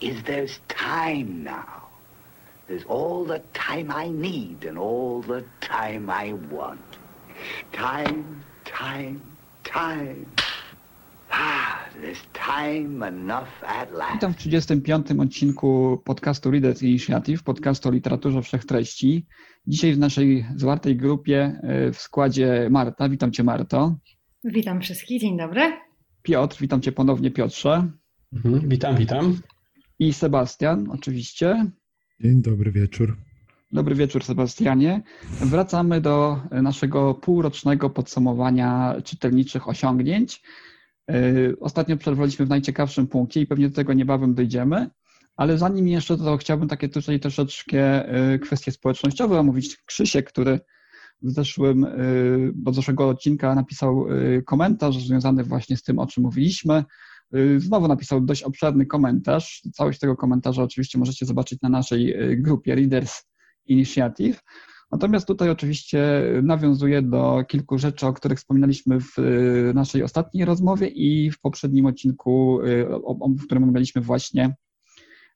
is there's time now. There's all the time I need and all the time I want. Time, time, time. Ah, there's time enough at last. Witam w 35. odcinku podcastu Readers Initiative, podcastu o literaturze wszechtreści. Dzisiaj w naszej zwartej grupie y, w składzie Marta. Witam Cię Marto. Witam wszystkich, dzień dobry. Piotr, witam Cię ponownie Piotrze. Mhm, witam, witam. I Sebastian, oczywiście. Dzień dobry wieczór. Dobry wieczór, Sebastianie. Wracamy do naszego półrocznego podsumowania czytelniczych osiągnięć. Yy, Ostatnio przerwaliśmy w najciekawszym punkcie i pewnie do tego niebawem dojdziemy, ale zanim jeszcze to chciałbym takie tutaj troszeczkę yy, kwestie społecznościowe omówić. Krzysiek, który w zeszłym, do zeszłego odcinka napisał komentarz związany właśnie z tym, o czym mówiliśmy. Znowu napisał dość obszerny komentarz. Całość tego komentarza oczywiście możecie zobaczyć na naszej grupie Readers Initiative. Natomiast tutaj oczywiście nawiązuję do kilku rzeczy, o których wspominaliśmy w naszej ostatniej rozmowie i w poprzednim odcinku, w którym omawialiśmy właśnie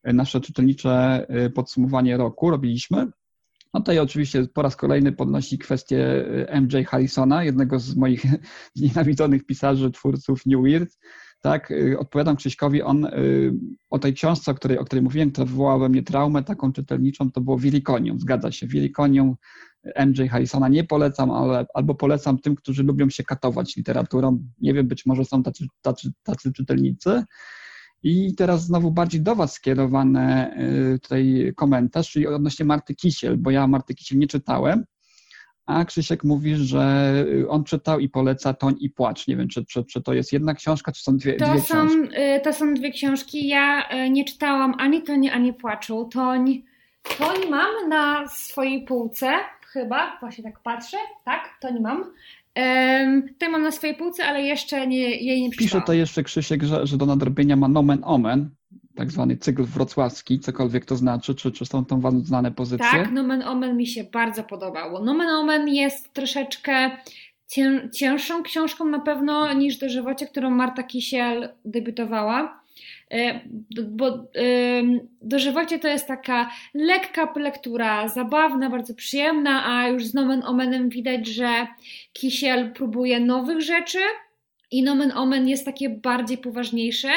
nasze czytelnicze podsumowanie roku, robiliśmy. No tutaj oczywiście po raz kolejny podnosi kwestię MJ Harrisona, jednego z moich znienawidzonych pisarzy, twórców New Weird. Tak, odpowiadam Krzyśkowi, on o tej książce, o której, o której mówiłem, która wywołała we mnie traumę taką czytelniczą, to było Wirikonium, zgadza się, Wirikonium MJ Harrisona nie polecam, ale albo polecam tym, którzy lubią się katować literaturą. Nie wiem, być może są tacy, tacy, tacy czytelnicy. I teraz znowu bardziej do Was skierowany tutaj komentarz, czyli odnośnie Marty Kisiel, bo ja Marty Kisiel nie czytałem, a Krzysiek mówi, że on czytał i poleca Toń i Płacz. Nie wiem, czy, czy, czy to jest jedna książka, czy są dwie, to dwie są, książki? To są dwie książki. Ja nie czytałam ani Toń, ani Płaczu. Toń, Toń mam na swojej półce, chyba, właśnie tak patrzę, tak, Toń mam. Um, to mam na swojej półce, ale jeszcze nie, jej nie Pisze przeczytałam. to jeszcze Krzysiek, że, że do nadrobienia ma nomen omen, tak zwany cykl wrocławski, cokolwiek to znaczy, czy, czy są tam wam znane pozycje? Tak, Nomen Omen mi się bardzo podobało. Nomen Omen jest troszeczkę cię, cięższą książką na pewno niż Dożywocie, którą Marta Kisiel debiutowała. Bo Dożywocie to jest taka lekka lektura, zabawna, bardzo przyjemna, a już z Nomen Omenem widać, że Kisiel próbuje nowych rzeczy i Nomen Omen jest takie bardziej poważniejsze.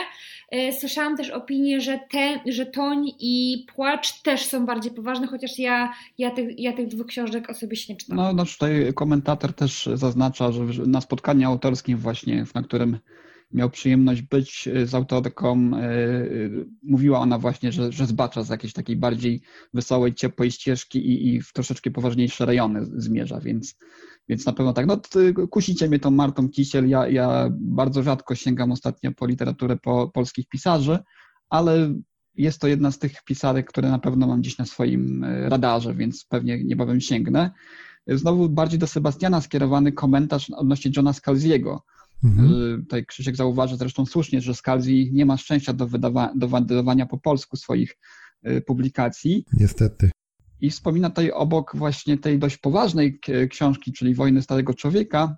Słyszałam też opinię, że, te, że Toń i Płacz też są bardziej poważne, chociaż ja, ja, tych, ja tych dwóch książek osobiście nie czytam. No, no tutaj komentator też zaznacza, że na spotkaniu autorskim właśnie, na którym miał przyjemność być z autorką, mówiła ona właśnie, że, że zbacza z jakiejś takiej bardziej wesołej, ciepłej ścieżki i, i w troszeczkę poważniejsze rejony zmierza, więc, więc na pewno tak. No kusicie mnie tą Martą Kisiel, ja, ja bardzo rzadko sięgam ostatnio po literaturę po polskich pisarzy, ale jest to jedna z tych pisarek, które na pewno mam gdzieś na swoim radarze, więc pewnie niebawem sięgnę. Znowu bardziej do Sebastiana skierowany komentarz odnośnie Johna Scalziego. Mhm. Tutaj Krzysiek zauważy zresztą słusznie, że Scalzi nie ma szczęścia do, wydawa- do wydawania po polsku swoich publikacji. Niestety. I wspomina tutaj obok właśnie tej dość poważnej książki, czyli Wojny Starego Człowieka,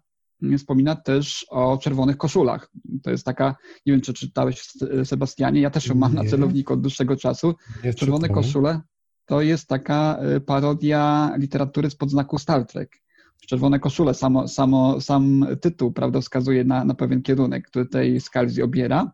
wspomina też o Czerwonych Koszulach. To jest taka, nie wiem, czy czytałeś Sebastianie, ja też ją mam Nie. na celowniku od dłuższego czasu. Nie Czerwone czytałem. Koszule to jest taka parodia literatury spod znaku Star Trek. Czerwone koszule, samo, samo, sam tytuł prawda, wskazuje na, na pewien kierunek, który tej Scalzi obiera.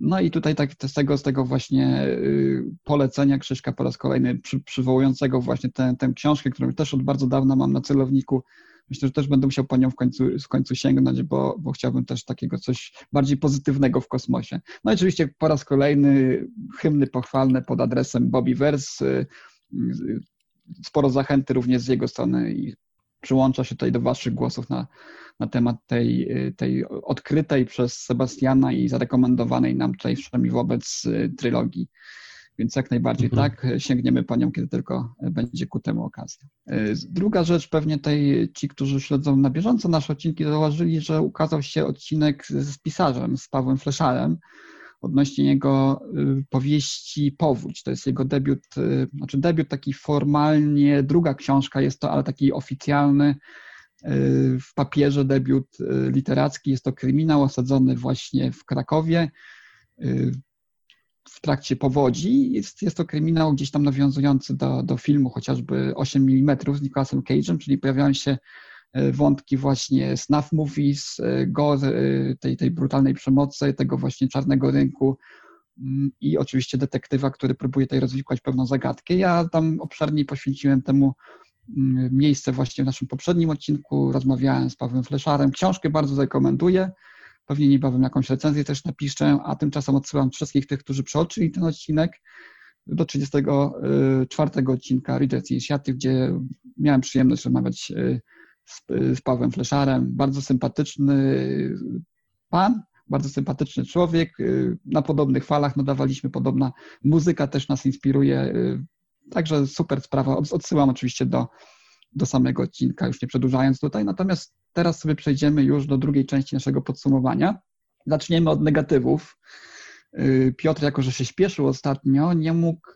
No i tutaj tak z tego, z tego właśnie y, polecenia Krzyśka po raz kolejny przy, przywołującego właśnie tę, tę książkę, którą też od bardzo dawna mam na celowniku. Myślę, że też będę musiał po nią w końcu, w końcu sięgnąć, bo, bo chciałbym też takiego coś bardziej pozytywnego w kosmosie. No i oczywiście po raz kolejny hymny pochwalne pod adresem Bobby Verse. y, y, Sporo zachęty również z jego strony i przyłącza się tutaj do Waszych głosów na, na temat tej, tej odkrytej przez Sebastiana i zarekomendowanej nam tutaj wszemi wobec trylogii Więc jak najbardziej mhm. tak, sięgniemy po nią, kiedy tylko będzie ku temu okazja. Druga rzecz, pewnie tej, ci, którzy śledzą na bieżąco nasze odcinki, zauważyli, że ukazał się odcinek z pisarzem, z Pawłem Fleszarem, odnośnie jego y, powieści Powódź. To jest jego debiut, y, znaczy debiut taki formalnie, druga książka jest to, ale taki oficjalny y, w papierze debiut literacki. Jest to kryminał osadzony właśnie w Krakowie w trakcie powodzi. Jest, jest to kryminał gdzieś tam nawiązujący do, do filmu chociażby 8 mm z Nicolasem Cage'em, czyli pojawiają się wątki właśnie snuff movies, e, gore, e, tej, tej brutalnej przemocy, tego właśnie czarnego rynku mm, i oczywiście detektywa, który próbuje tutaj rozwikłać pewną zagadkę. Ja tam obszernie poświęciłem temu mm, miejsce właśnie w naszym poprzednim odcinku, rozmawiałem z Pawłem Fleszarem. Książkę bardzo rekomenduję. Pewnie niebawem jakąś recenzję też napiszę, a tymczasem odsyłam wszystkich tych, którzy przeoczyli ten odcinek do 34 odcinka Readers Initiative, gdzie miałem przyjemność rozmawiać z, z Pawłem Fleszarem. Bardzo sympatyczny pan, bardzo sympatyczny człowiek. Na podobnych falach nadawaliśmy, podobna muzyka też nas inspiruje. Także super sprawa. Odsyłam oczywiście do, do samego odcinka, już nie przedłużając tutaj. Natomiast teraz sobie przejdziemy już do drugiej części naszego podsumowania. Zaczniemy od negatywów. Piotr, jako że się śpieszył ostatnio, nie mógł,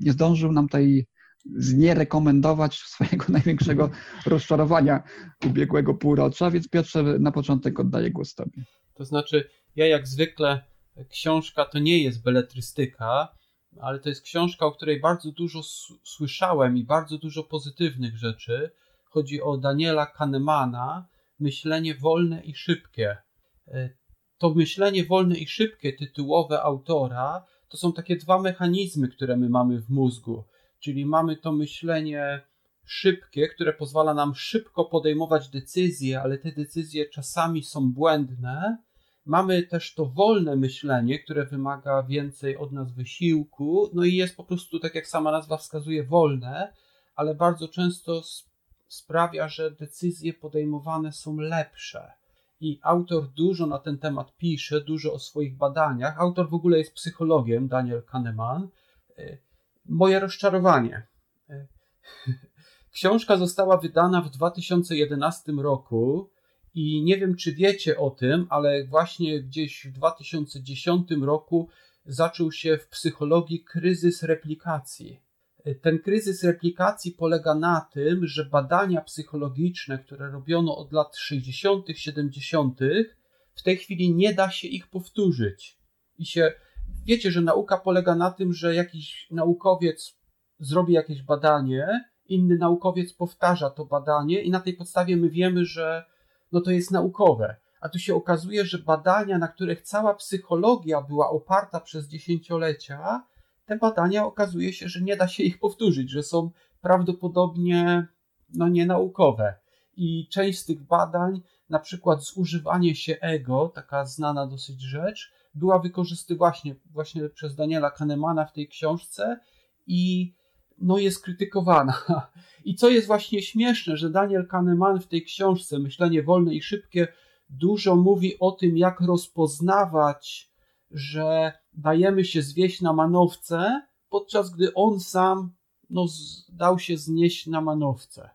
nie zdążył nam tej znierekomendować swojego największego rozczarowania ubiegłego półrocza, więc Piotrze, na początek oddaję głos Tobie. To znaczy, ja jak zwykle, książka to nie jest beletrystyka, ale to jest książka, o której bardzo dużo słyszałem i bardzo dużo pozytywnych rzeczy. Chodzi o Daniela Kahnemana, Myślenie wolne i szybkie. E, to myślenie wolne i szybkie, tytułowe autora, to są takie dwa mechanizmy, które my mamy w mózgu czyli mamy to myślenie szybkie, które pozwala nam szybko podejmować decyzje, ale te decyzje czasami są błędne. Mamy też to wolne myślenie, które wymaga więcej od nas wysiłku, no i jest po prostu, tak jak sama nazwa wskazuje, wolne, ale bardzo często sprawia, że decyzje podejmowane są lepsze. I autor dużo na ten temat pisze, dużo o swoich badaniach. Autor w ogóle jest psychologiem, Daniel Kahneman moje rozczarowanie. Książka została wydana w 2011 roku i nie wiem, czy wiecie o tym, ale właśnie gdzieś w 2010 roku zaczął się w psychologii kryzys replikacji. Ten kryzys replikacji polega na tym, że badania psychologiczne, które robiono od lat 60., 70., w tej chwili nie da się ich powtórzyć. I się wiecie, że nauka polega na tym, że jakiś naukowiec zrobi jakieś badanie, inny naukowiec powtarza to badanie i na tej podstawie my wiemy, że no to jest naukowe. A tu się okazuje, że badania, na których cała psychologia była oparta przez dziesięciolecia, te badania okazuje się, że nie da się ich powtórzyć, że są prawdopodobnie no, nienaukowe. I część z tych badań, na przykład zużywanie się ego, taka znana dosyć rzecz, była wykorzystywana właśnie, właśnie przez Daniela Kahnemana w tej książce i no jest krytykowana. I co jest właśnie śmieszne, że Daniel Kahneman w tej książce Myślenie wolne i szybkie dużo mówi o tym, jak rozpoznawać, że dajemy się zwieść na manowce, podczas gdy on sam no, dał się znieść na manowce.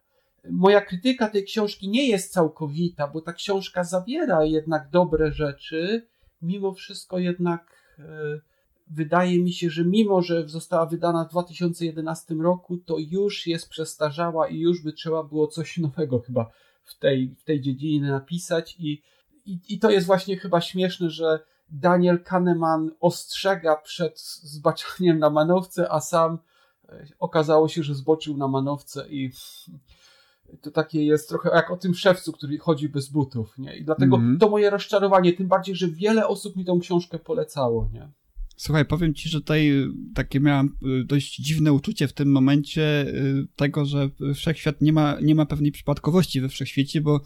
Moja krytyka tej książki nie jest całkowita, bo ta książka zawiera jednak dobre rzeczy, mimo wszystko jednak e, wydaje mi się, że mimo, że została wydana w 2011 roku, to już jest przestarzała i już by trzeba było coś nowego chyba w tej, w tej dziedzinie napisać. I, i, i to jest właśnie chyba śmieszne, że Daniel Kahneman ostrzega przed zbaczaniem na manowce, a sam e, okazało się, że zboczył na manowce i to takie jest trochę jak o tym szewcu, który chodzi bez butów, nie? I dlatego mm to moje rozczarowanie, tym bardziej, że wiele osób mi tą książkę polecało, nie? Słuchaj, powiem ci, że tutaj takie miałam y, dość dziwne uczucie w tym momencie y, tego, że wszechświat nie ma, nie ma pewnej przypadkowości we wszechświecie, bo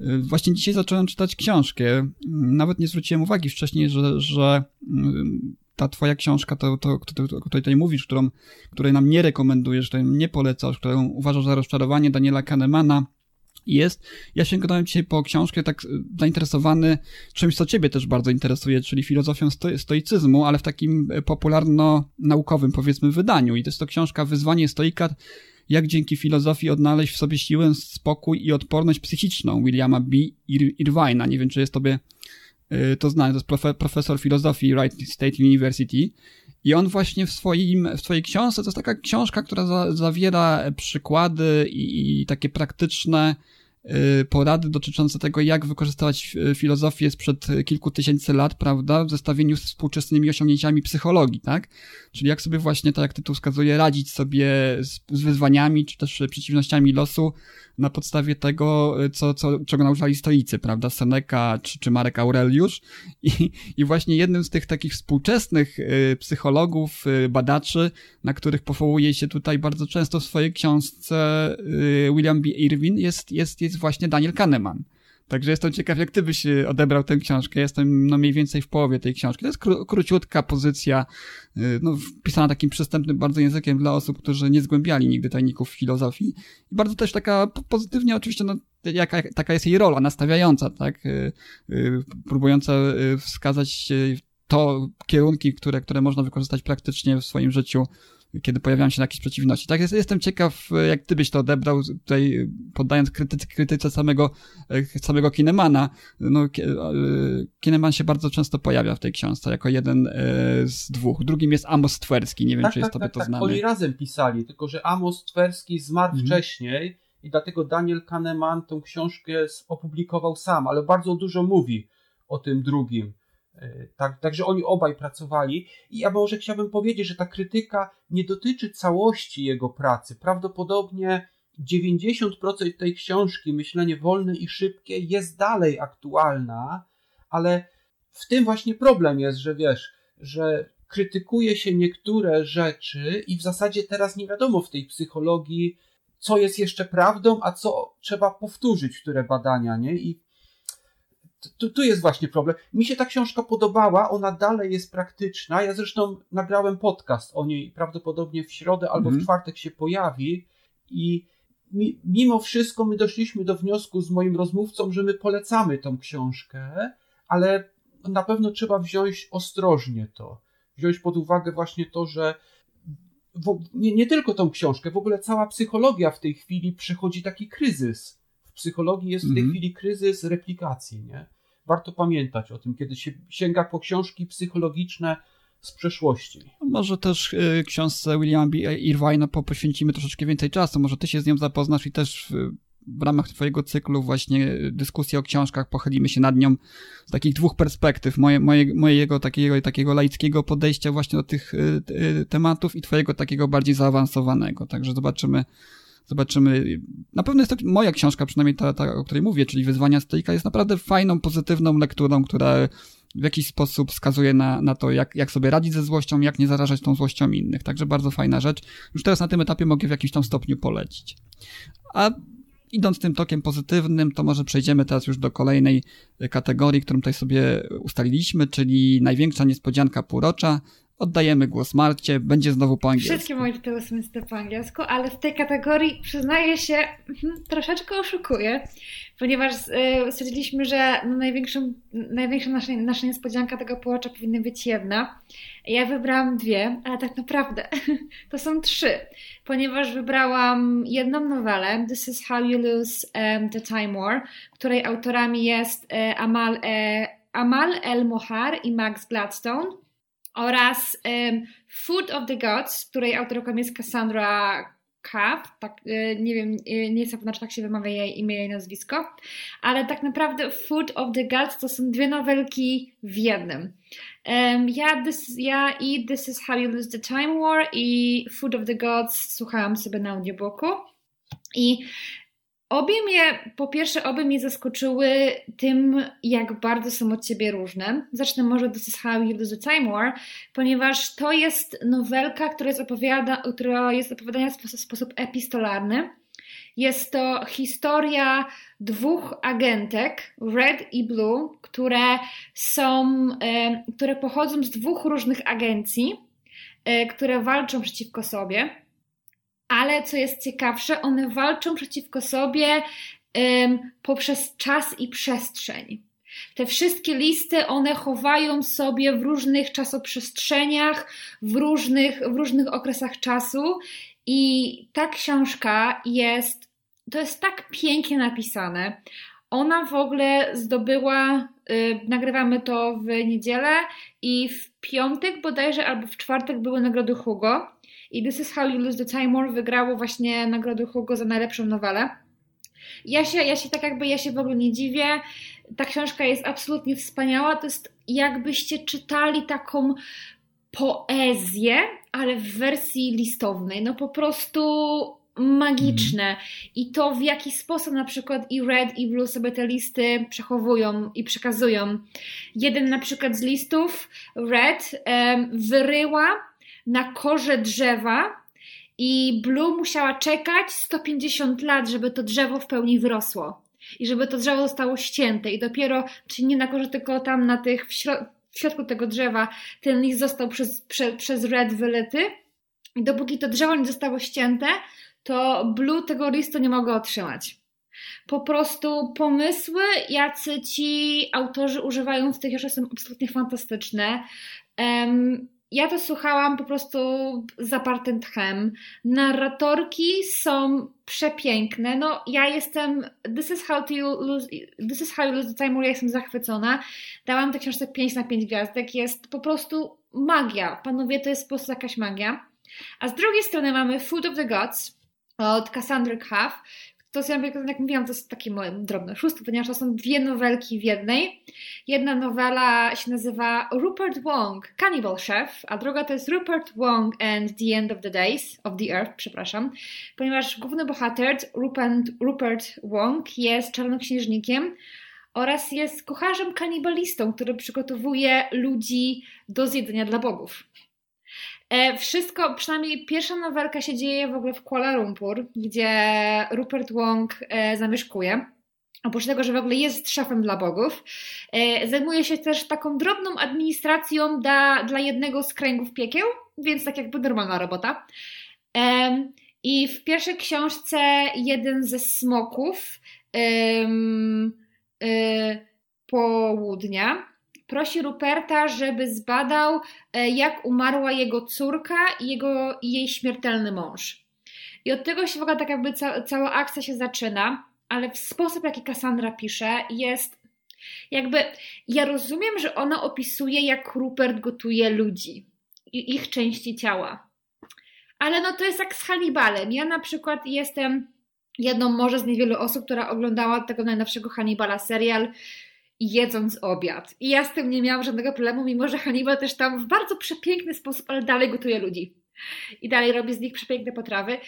y, właśnie dzisiaj zacząłem czytać książkę. Nawet nie zwróciłem uwagi wcześniej, że, że ta twoja książka, to, to, o której tutaj mówisz, którą, której nam nie rekomendujesz, której nie polecasz, którą uważasz za rozczarowanie Daniela Kahnemana, jest. Ja sięgnąłem dzisiaj po książkę tak zainteresowany czymś, co ciebie też bardzo interesuje, czyli filozofią stoicyzmu, ale w takim popularno-naukowym, powiedzmy, wydaniu. I to jest to książka Wyzwanie stoika, jak dzięki filozofii odnaleźć w sobie siłę, spokój i odporność psychiczną Williama B. Irvine'a. Nie wiem, czy jest tobie y, to znane, to jest profesor filozofii Wright State University. I on właśnie w, swoim, w swojej książce, to jest taka książka, która za, zawiera przykłady i, i takie praktyczne Y, porady dotyczące tego, jak wykorzystywać y, filozofię sprzed kilku tysięcy lat, prawda, w zestawieniu z współczesnymi osiągnięciami psychologii, tak? Czyli jak sobie właśnie, tak jak tytuł wskazuje, radzić sobie z wyzwaniami, czy też przeciwnościami losu na podstawie tego, y, co, co, czego nauczali stoicy, prawda, Seneca czy, czy Marek Aureliusz. I, I właśnie jednym z tych takich współczesnych y, psychologów, y, badaczy, na których powołuje się tutaj bardzo często w swojej książce William B. Irwin, jest, jest, jest właśnie Daniel Kahneman. Także jestem ciekaw, jak ty byś y, odebrał tę książkę. Jestem no mniej więcej w połowie tej książki. To jest kró króciutka pozycja, y, no, wpisana takim przystępnym bardzo językiem dla osób, którzy nie zgłębiali nigdy tajników filozofii. I bardzo też taka pozytywnie oczywiście, no, jaka, taka jest jej rola, nastawiająca, tak? Y, próbująca wskazać to kierunki, które, które można wykorzystać praktycznie w swoim życiu kiedy pojawiają się jakieś przeciwności. Tak, jest, jestem ciekaw, jak ty byś to odebrał, tutaj poddając krytyce, krytyce samego, e, samego Kinemana. No, e, Kineman się bardzo często pojawia w tej książce, jako jeden e, z dwóch. Drugim jest Amos Twerski, nie wiem, tak, czy jest tak, tobie tak, to tak. znane. Oni razem pisali, tylko że Amos Twerski zmarł Mhm. wcześniej i dlatego Daniel Kahneman tę książkę opublikował sam, ale bardzo dużo mówi o tym drugim. Tak, także oni obaj pracowali i ja może chciałbym powiedzieć, że ta krytyka nie dotyczy całości jego pracy. Prawdopodobnie 90% tej książki, Myślenie wolne i szybkie, jest dalej aktualna, ale w tym właśnie problem jest, że wiesz, że krytykuje się niektóre rzeczy i w zasadzie teraz nie wiadomo w tej psychologii, co jest jeszcze prawdą, a co trzeba powtórzyć, które badania, nie? I tu, tu jest właśnie problem. Mi się ta książka podobała, ona dalej jest praktyczna. Ja zresztą nagrałem podcast o niej prawdopodobnie w środę albo Mhm. w czwartek się pojawi i mi, mimo wszystko my doszliśmy do wniosku z moim rozmówcą, że my polecamy tą książkę, ale na pewno trzeba wziąć ostrożnie to. Wziąć pod uwagę właśnie to, że w, nie, nie tylko tą książkę, w ogóle cała psychologia w tej chwili przechodzi taki kryzys. Psychologii jest w tej Mhm. chwili kryzys replikacji, nie? Warto pamiętać o tym, kiedy się sięga po książki psychologiczne z przeszłości. Może też y, książce Williama B. Irvine'a po- poświęcimy troszeczkę więcej czasu. Może ty się z nią zapoznasz i też w, w ramach twojego cyklu właśnie dyskusji o książkach pochylimy się nad nią z takich dwóch perspektyw. Moje, moje, mojego takiego, takiego laickiego podejścia właśnie do tych y, y, tematów i twojego takiego bardziej zaawansowanego. Także zobaczymy, zobaczymy. Na pewno jest to moja książka, przynajmniej ta, ta o której mówię, czyli Wyzwania Stoika, jest naprawdę fajną, pozytywną lekturą, która w jakiś sposób wskazuje na, na to, jak, jak sobie radzić ze złością, jak nie zarażać tą złością innych. Także bardzo fajna rzecz. Już teraz na tym etapie mogę w jakimś tam stopniu polecić. A idąc tym tokiem pozytywnym, to może przejdziemy teraz już do kolejnej kategorii, którą tutaj sobie ustaliliśmy, czyli największa niespodzianka półrocza. Oddajemy głos Marcie, będzie znowu po angielsku. Wszystkie moje tytuły są niestety po angielsku, ale w tej kategorii przyznaję się, mhm, troszeczkę oszukuję, ponieważ e, stwierdziliśmy, że no największą, największa nasza, nasza niespodzianka tego półrocza powinna być jedna. Ja wybrałam dwie, ale tak naprawdę to są trzy, ponieważ wybrałam jedną nowelę, This is How You Lose the Time War, której autorami jest e, Amal, e, Amal El Mohar i Max Gladstone oraz um, Food of the Gods, której autorką jest Cassandra Caff, tak, e, nie wiem, e, nie jestem pewna, czy tak się wymawia jej imię i nazwisko, ale tak naprawdę Food of the Gods to są dwie nowelki w jednym. Um, ja, this, ja i This is How You Lose the Time War i Food of the Gods słuchałam sobie na audiobooku i Obie mnie, po pierwsze, obie mnie zaskoczyły tym, jak bardzo są od siebie różne. Zacznę może This is How You Lose Time War, ponieważ to jest nowelka, która jest, opowiada, która jest opowiadana w sposób, sposób epistolarny. Jest to historia dwóch agentek, Red i Blue, które są, e, które pochodzą z dwóch różnych agencji, e, które walczą przeciwko sobie ale co jest ciekawsze, one walczą przeciwko sobie poprzez czas i przestrzeń. Te wszystkie listy, one chowają sobie w różnych czasoprzestrzeniach, w różnych, w różnych okresach czasu i ta książka jest, to jest tak pięknie napisane. Ona w ogóle zdobyła, yy, nagrywamy to w niedzielę i w piątek bodajże albo w czwartek były nagrody Hugo i This is How You Lose the Time wygrało właśnie nagrodę Hugo za najlepszą nowelę. Ja się, ja się tak jakby, ja się w ogóle nie dziwię. Ta książka jest absolutnie wspaniała. To jest jakbyście czytali taką poezję, ale w wersji listownej. No po prostu magiczne. I to w jaki sposób na przykład i Red i Blue sobie te listy przechowują i przekazują. Jeden na przykład z listów, Red, um, wyryła na korze drzewa i Blue musiała czekać 150 lat, żeby to drzewo w pełni wyrosło. I żeby to drzewo zostało ścięte. I dopiero, czyli nie na korze, tylko tam na tych, w, środ w środku tego drzewa, ten list został przez, prze, przez Red wylyty. I dopóki to drzewo nie zostało ścięte, to Blue tego listu nie mogła otrzymać. Po prostu pomysły, jacy ci autorzy używają w tych książkach są absolutnie fantastyczne. Um, ja to słuchałam po prostu zapartym tchem. Narratorki są przepiękne. No, ja jestem. This is how, to lose, this is how you lose the time. Ja jestem zachwycona. Dałam tę książce 5 na 5 gwiazdek. Jest po prostu magia. Panowie, to jest po prostu jakaś magia. A z drugiej strony mamy Food of the Gods od Cassandry Cuff, to jest, jak mówiłam, to jest takie moje drobne szóstko, ponieważ to są dwie nowelki w jednej. Jedna nowela się nazywa Rupert Wong, Cannibal Chef, a druga to jest Rupert Wong and the End of the Days, of the Earth, przepraszam, ponieważ główny bohater, Rupert, Rupert Wong, jest czarnoksiężnikiem oraz jest kucharzem kanibalistą, który przygotowuje ludzi do zjedzenia dla bogów. E, wszystko, przynajmniej pierwsza nowelka się dzieje w ogóle w Kuala Lumpur, gdzie Rupert Wong e, zamieszkuje. Oprócz tego, że w ogóle jest szefem dla bogów, e, zajmuje się też taką drobną administracją dla, dla jednego z kręgów piekieł, więc tak jakby normalna robota. I w pierwszej książce jeden ze smoków południa prosi Ruperta, żeby zbadał, e, jak umarła jego córka i, jego, i jej śmiertelny mąż. I od tego się w ogóle tak jakby ca cała akcja się zaczyna, ale w sposób, jaki Cassandra pisze, jest jakby. Ja rozumiem, że ona opisuje, jak Rupert gotuje ludzi i ich części ciała. Ale no to jest jak z Hannibalem. Ja na przykład jestem jedną może z niewielu osób, która oglądała tego najnowszego Hannibala serial jedząc obiad. I ja z tym nie miałam żadnego problemu, mimo że Hannibal też tam w bardzo przepiękny sposób, ale dalej gotuje ludzi. I dalej robi z nich przepiękne potrawy.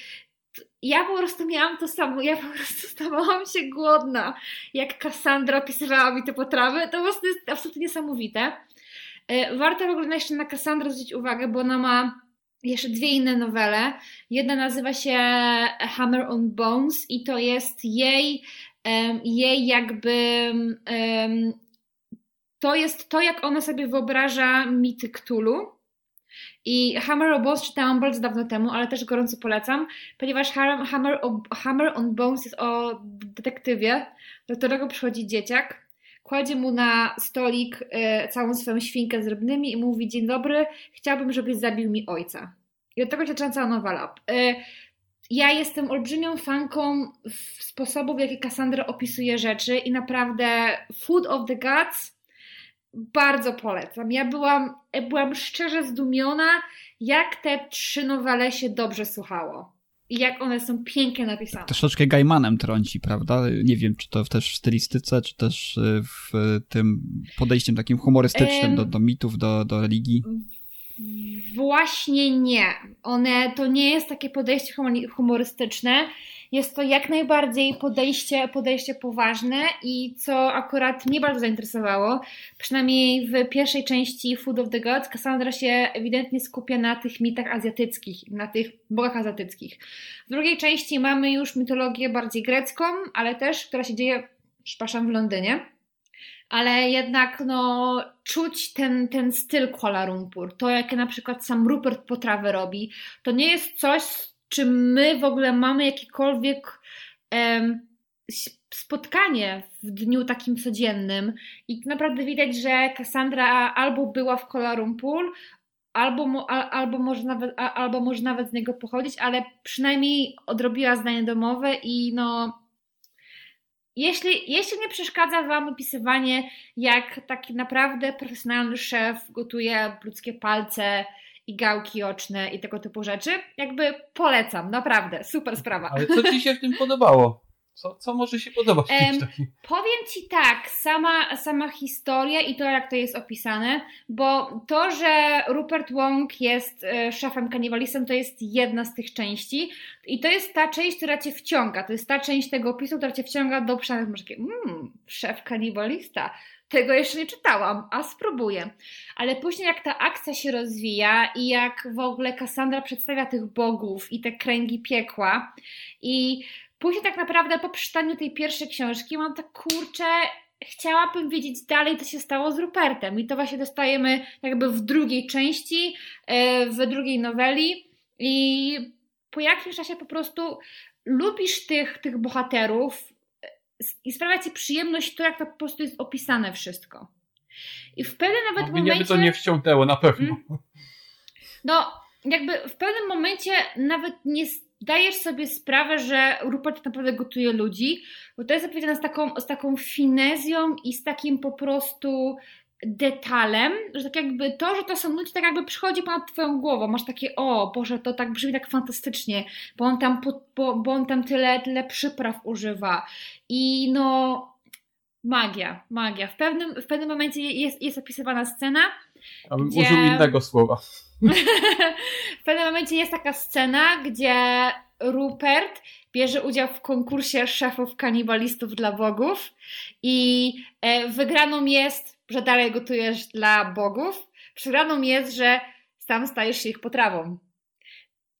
Ja po prostu miałam to samo, ja po prostu stawałam się głodna, jak Cassandra opisywała mi te potrawy. To po prostu jest absolutnie niesamowite. E, warto w ogóle jeszcze na Cassandrę zwrócić uwagę, bo ona ma jeszcze dwie inne nowele. Jedna nazywa się Hammer on Bones i to jest jej jej jakby to jest to, jak ona sobie wyobraża mity Cthulhu. I Hammer on Bones czytałam bardzo dawno temu, ale też gorąco polecam, ponieważ Hammer, Hammer on Bones jest o detektywie, do którego przychodzi dzieciak, kładzie mu na stolik e, całą swoją świnkę z rybnymi i mówi: Dzień dobry, chciałbym, żebyś zabił mi ojca. I od tego się zaczyna cała nowela. E, ja jestem olbrzymią fanką sposobu, w jaki Cassandra opisuje rzeczy i naprawdę Food of the Gods bardzo polecam. Ja byłam, byłam szczerze zdumiona, jak te trzy nowele się dobrze słuchało. I jak one są pięknie napisane. Troszeczkę Gaimanem trąci, prawda? Nie wiem, czy to też w stylistyce, czy też w tym podejściem takim humorystycznym do, do mitów, do, do religii. Właśnie nie. One to nie jest takie podejście humorystyczne. Jest to jak najbardziej podejście, podejście poważne i co akurat mnie bardzo zainteresowało, przynajmniej w pierwszej części Food of the Gods, Cassandra się ewidentnie skupia na tych mitach azjatyckich, na tych bogach azjatyckich. W drugiej części mamy już mitologię bardziej grecką, ale też, która się dzieje, przepraszam, w Londynie ale jednak no, czuć ten, ten styl Kuala Lumpur, to jakie na przykład sam Rupert potrawy robi, to nie jest coś, z czym my w ogóle mamy jakikolwiek em, spotkanie w dniu takim codziennym. I naprawdę widać, że Cassandra albo była w Kuala Lumpur, albo, albo, może nawet, albo może nawet z niego pochodzić, ale przynajmniej odrobiła zdanie domowe i no jeśli, jeśli nie przeszkadza Wam opisywanie, jak taki naprawdę profesjonalny szef gotuje ludzkie palce i gałki oczne i tego typu rzeczy, jakby polecam, naprawdę, super sprawa. Ale co Ci się w tym podobało? Co, co może się podobać um? Powiem Ci tak, sama, sama historia i to, jak to jest opisane, bo to, że Rupert Wong jest e, szefem kanibalistem, to jest jedna z tych części i to jest ta część, która Cię wciąga, to jest ta część tego opisu, która Cię wciąga do przynajmniej masz takie, mmm, szef kanibalista, tego jeszcze nie czytałam, a spróbuję. Ale później jak ta akcja się rozwija i jak w ogóle Cassandra przedstawia tych bogów i te kręgi piekła i Później tak naprawdę po przeczytaniu tej pierwszej książki mam tak, kurczę, chciałabym wiedzieć dalej, co się stało z Rupertem. I to właśnie dostajemy jakby w drugiej części, e, w drugiej noweli. I po jakimś czasie po prostu lubisz tych, tych bohaterów e, i sprawia ci przyjemność to, jak to po prostu jest opisane wszystko. I w pewnym nawet no, momencie... By to nie wciągnęło, na pewno. Hmm? No, jakby w pewnym momencie nawet nie dajesz sobie sprawę, że Rupert naprawdę gotuje ludzi, bo to jest opowiedziane z taką, z taką finezją i z takim po prostu detalem, że tak jakby to, że to są ludzie, tak jakby przychodzi ponad twoją głową, masz takie, o Boże, to tak brzmi tak fantastycznie, bo on tam, bo, bo on tam tyle, tyle przypraw używa i no magia, magia. W pewnym, w pewnym momencie jest, jest opisywana scena, a bym gdzie... użył innego słowa. W pewnym momencie jest taka scena, gdzie Rupert bierze udział w konkursie szefów kanibalistów dla bogów i e, wygraną jest, że dalej gotujesz dla bogów, przegraną jest, że sam stajesz się ich potrawą.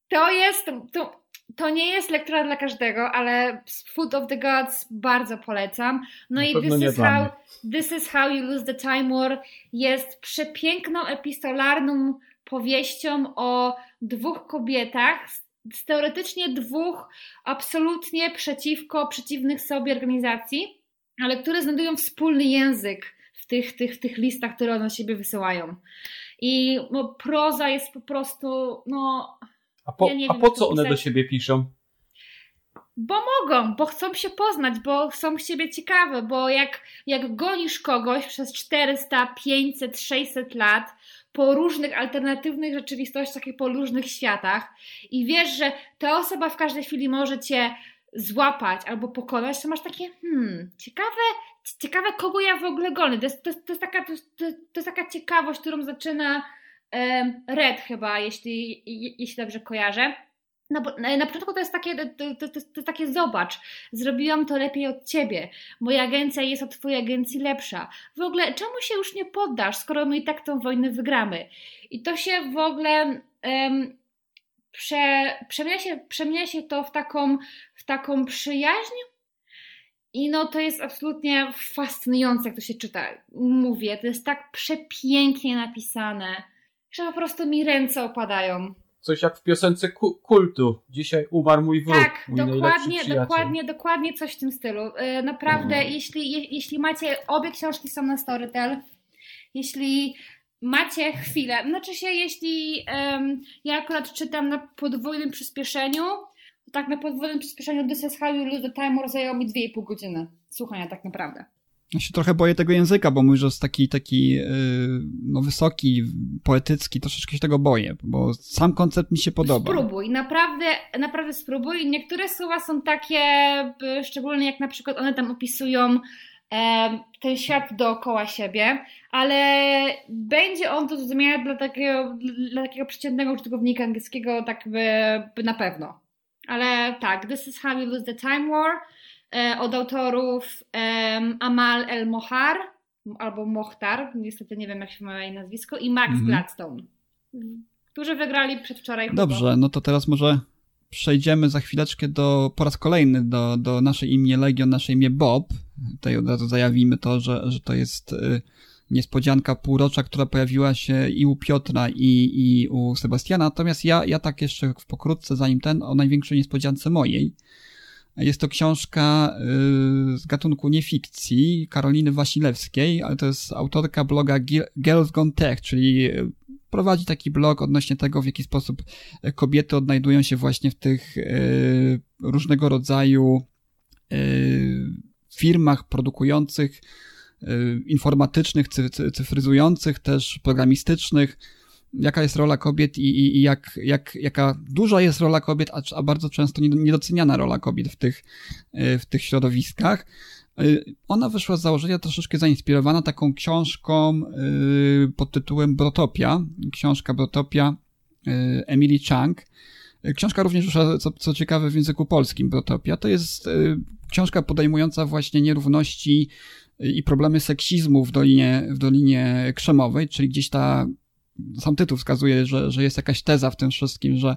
To jest, to, to nie jest lektura dla każdego, ale Food of the Gods bardzo polecam. No i This is, how, This is How You Lose the Time War jest przepiękną epistolarną powieścią o dwóch kobietach, z teoretycznie dwóch absolutnie przeciwko, przeciwnych sobie organizacji, ale które znajdują wspólny język w tych, tych, tych listach, które one siebie wysyłają. I no, proza jest po prostu, no. A po, ja a po co one do siebie piszą? Bo mogą, bo chcą się poznać, bo są siebie ciekawe, bo jak, jak gonisz kogoś przez 400, 500, 600 lat, po różnych alternatywnych rzeczywistościach i po różnych światach i wiesz, że ta osoba w każdej chwili może cię złapać albo pokonać, to masz takie, hmm, ciekawe, ciekawe kogo ja w ogóle gonię. To jest, to jest, to jest, taka, to jest, to jest taka ciekawość, którą zaczyna um, Red chyba, jeśli, jeśli dobrze kojarzę na, na początku to jest takie, to, to, to, to, takie zobacz, zrobiłam to lepiej od ciebie, moja agencja jest od twojej agencji lepsza. W ogóle czemu się już nie poddasz, skoro my i tak tą wojnę wygramy? I to się w ogóle um, prze, przemienia, się, przemienia się to w taką, w taką przyjaźń i no to jest absolutnie fascynujące, jak to się czyta. Mówię, to jest tak przepięknie napisane, że po prostu mi ręce opadają coś jak w piosence ku kultu. Dzisiaj umarł mój wróg. Tak, mój dokładnie, dokładnie, dokładnie coś w tym stylu. Y, naprawdę, mhm. jeśli, je, jeśli macie, obie książki są na Storytel, jeśli macie chwilę, znaczy się, jeśli um, ja akurat czytam na podwójnym przyspieszeniu, tak na podwójnym przyspieszeniu This is how you lose the time zajęło mi 2,5 godziny słuchania tak naprawdę. Ja się trochę boję tego języka, bo mówisz, że jest taki, taki yy, no, wysoki, poetycki, troszeczkę się tego boję, bo sam koncept mi się podoba. Spróbuj, naprawdę, naprawdę spróbuj. Niektóre słowa są takie, szczególnie jak na przykład one tam opisują e, ten świat dookoła siebie, ale będzie on do zrozumienia dla takiego, dla takiego przeciętnego użytkownika angielskiego tak by, by na pewno. Ale tak, This is how you lose the time war od autorów Amal El Mohar albo Mohtar, niestety nie wiem jak się ma jej nazwisko, i Max mhm. Gladstone, którzy wygrali przedwczoraj. Dobrze, no to teraz może przejdziemy za chwileczkę do, po raz kolejny do, do naszej imię Legion, naszej imię Bob. Tutaj od razu zajawimy to, że, że to jest y, niespodzianka półrocza, która pojawiła się i u Piotra, i, i u Sebastiana. Natomiast ja, ja tak jeszcze pokrótce, zanim ten, o największej niespodziance mojej. Jest to książka z gatunku niefikcji Karoliny Wasilewskiej, ale to jest autorka bloga Girls Gone Tech, czyli prowadzi taki blog odnośnie tego, w jaki sposób kobiety odnajdują się właśnie w tych różnego rodzaju firmach produkujących, informatycznych, cyfryzujących, też programistycznych, jaka jest rola kobiet i, i, i jak, jak, jaka duża jest rola kobiet, a, a bardzo często niedoceniana rola kobiet w tych, w tych środowiskach. Ona wyszła z założenia troszeczkę zainspirowana taką książką pod tytułem Brotopia. Książka Brotopia Emily Chang. Książka również wyszła, co, co ciekawe, w języku polskim, Brotopia. To jest książka podejmująca właśnie nierówności i problemy seksizmu w Dolinie, w Dolinie Krzemowej, czyli gdzieś ta sam tytuł wskazuje, że, że jest jakaś teza w tym wszystkim, że,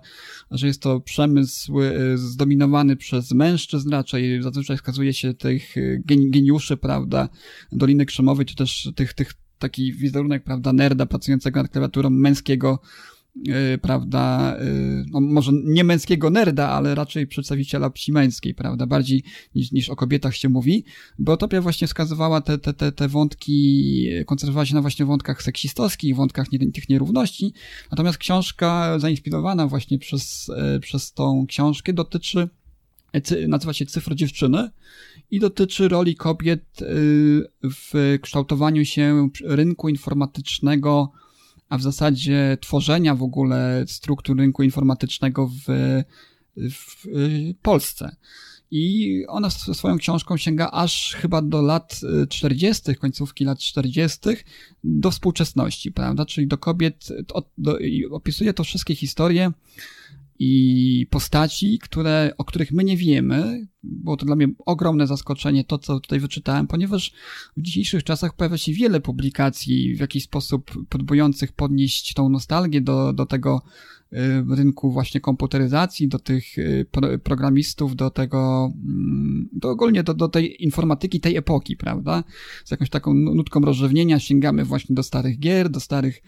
że jest to przemysł y, zdominowany przez mężczyzn raczej. Zazwyczaj wskazuje się tych geniuszy, prawda, Doliny Krzemowej, czy też tych, tych taki wizerunek, prawda, nerda pracującego nad klawiaturą męskiego prawda, yy, no może nie męskiego nerda, ale raczej przedstawiciela psi męskiej, prawda, bardziej niż, niż o kobietach się mówi, bo Topia właśnie wskazywała te, te, te, te wątki, koncentrowała się na właśnie wątkach seksistowskich, wątkach nie, tych nierówności, natomiast książka zainspirowana właśnie przez, yy, przez tą książkę dotyczy, nazywa się Cyfro Dziewczyny i dotyczy roli kobiet w kształtowaniu się rynku informatycznego a w zasadzie tworzenia w ogóle struktur rynku informatycznego w, w Polsce. I ona swoją książką sięga aż chyba do lat 40., końcówki lat 40., do współczesności, prawda? Czyli do kobiet, do, opisuje to wszystkie historie i postaci, które, o których my nie wiemy. Było to dla mnie ogromne zaskoczenie, to co tutaj wyczytałem, ponieważ w dzisiejszych czasach pojawia się wiele publikacji w jakiś sposób próbujących podnieść tą nostalgię do, do tego y, rynku właśnie komputeryzacji, do tych y, programistów, do tego, mm, do ogólnie do, do tej informatyki tej epoki, prawda? Z jakąś taką nutką rozrzewnienia sięgamy właśnie do starych gier, do starych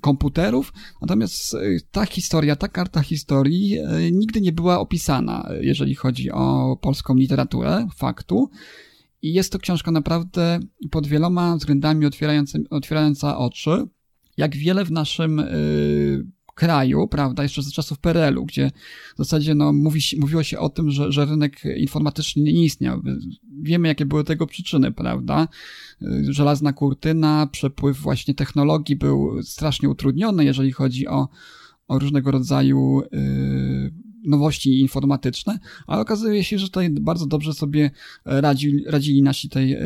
komputerów, natomiast e, ta historia, ta karta historii e, nigdy nie była opisana, jeżeli chodzi o polską literaturę, faktu. I jest to książka naprawdę pod wieloma względami otwierająca oczy, jak wiele w naszym e, kraju, prawda, jeszcze za czasów PRL-u, gdzie w zasadzie no, mówi, mówiło się o tym, że, że rynek informatyczny nie istniał. Wiemy, jakie były tego przyczyny, prawda? Żelazna kurtyna, przepływ właśnie technologii był strasznie utrudniony, jeżeli chodzi o, o różnego rodzaju yy, nowości informatyczne, ale okazuje się, że tutaj bardzo dobrze sobie radzi, radzili nasi tutaj e,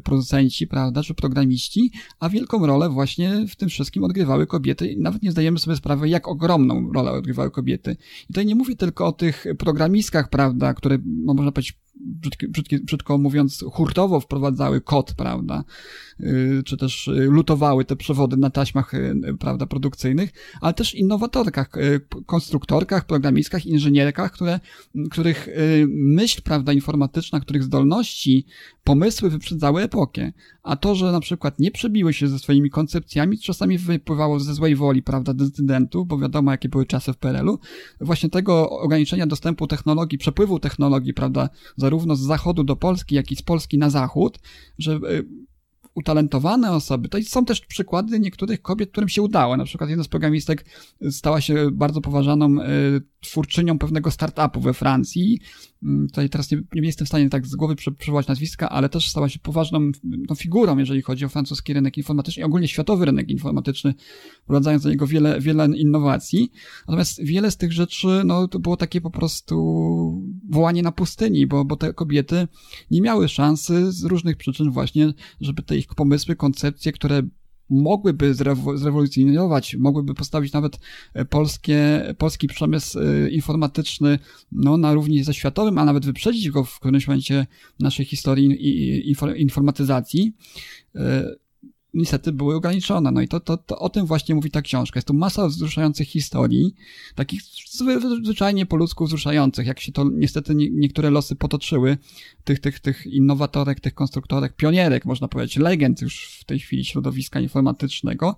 producenci, prawda, czy programiści, a wielką rolę właśnie w tym wszystkim odgrywały kobiety i nawet nie zdajemy sobie sprawy, jak ogromną rolę odgrywały kobiety. I tutaj nie mówię tylko o tych programistkach, prawda, które, no, można powiedzieć, brzydko, brzydko mówiąc, hurtowo wprowadzały kod, prawda, czy też y, lutowały te przewody na taśmach, y, prawda, produkcyjnych, ale też innowatorkach, konstruktorkach, programistkach, inżynierkach, które, których myśl, prawda, informatyczna, których zdolności, pomysły wyprzedzały epokę. A to, że na przykład nie przebiły się ze swoimi koncepcjami, czasami wypływało ze złej woli, prawda, decydentów, bo wiadomo, jakie były czasy w PRL-u, właśnie tego ograniczenia dostępu technologii, przepływu technologii, prawda, zarówno z zachodu do Polski, jak i z Polski na zachód, że utalentowane osoby. To są też przykłady niektórych kobiet, którym się udało. Na przykład jedna z programistek stała się bardzo poważaną e, twórczynią pewnego startupu we Francji. Mm, tutaj teraz nie, nie jestem w stanie tak z głowy przywołać nazwiska, ale też stała się poważną no, figurą, jeżeli chodzi o francuski rynek informatyczny i ogólnie światowy rynek informatyczny, wprowadzając do niego wiele, wiele innowacji. Natomiast wiele z tych rzeczy, no, to było takie po prostu wołanie na pustyni, bo, bo te kobiety nie miały szansy z różnych przyczyn właśnie, żeby te ich pomysły, koncepcje, które mogłyby zrewolucjonizować, mogłyby postawić nawet e, polskie, polski przemysł e, informatyczny no, na równi ze światowym, a nawet wyprzedzić go w którymś momencie naszej historii informatyzacji. E, niestety były ograniczone. No i to, to, to o tym właśnie mówi ta książka. Jest tu masa wzruszających historii, takich zwyczajnie po ludzku wzruszających, jak się to niestety nie, niektóre losy potoczyły, tych, tych, tych innowatorek, tych konstruktorek, pionierek, można powiedzieć, legend już w tej chwili środowiska informatycznego,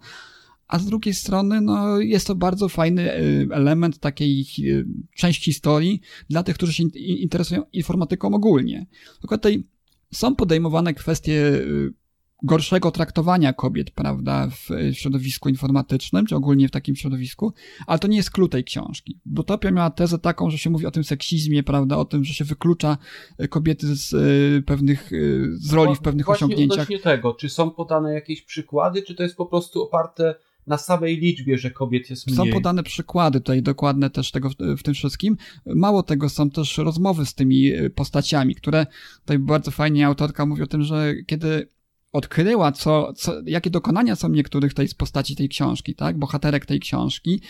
a z drugiej strony no, jest to bardzo fajny y, element takiej y, część historii dla tych, którzy się interesują informatyką ogólnie. Tylko tutaj są podejmowane kwestie y, gorszego traktowania kobiet, prawda, w środowisku informatycznym, czy ogólnie w takim środowisku, ale to nie jest klucz tej książki. Utopia miała tezę taką, że się mówi o tym seksizmie, prawda, o tym, że się wyklucza kobiety z pewnych, z roli w pewnych Właśnie osiągnięciach. Właśnie tego, czy są podane jakieś przykłady, czy to jest po prostu oparte na samej liczbie, że kobiet jest mniej. Są podane przykłady tutaj dokładne też tego w, tym wszystkim. Mało tego, są też rozmowy z tymi e, postaciami, które tutaj bardzo fajnie autorka mówi o tym, że kiedy odkryła, co, co, jakie dokonania są niektórych tej postaci tej książki, tak, bohaterek tej książki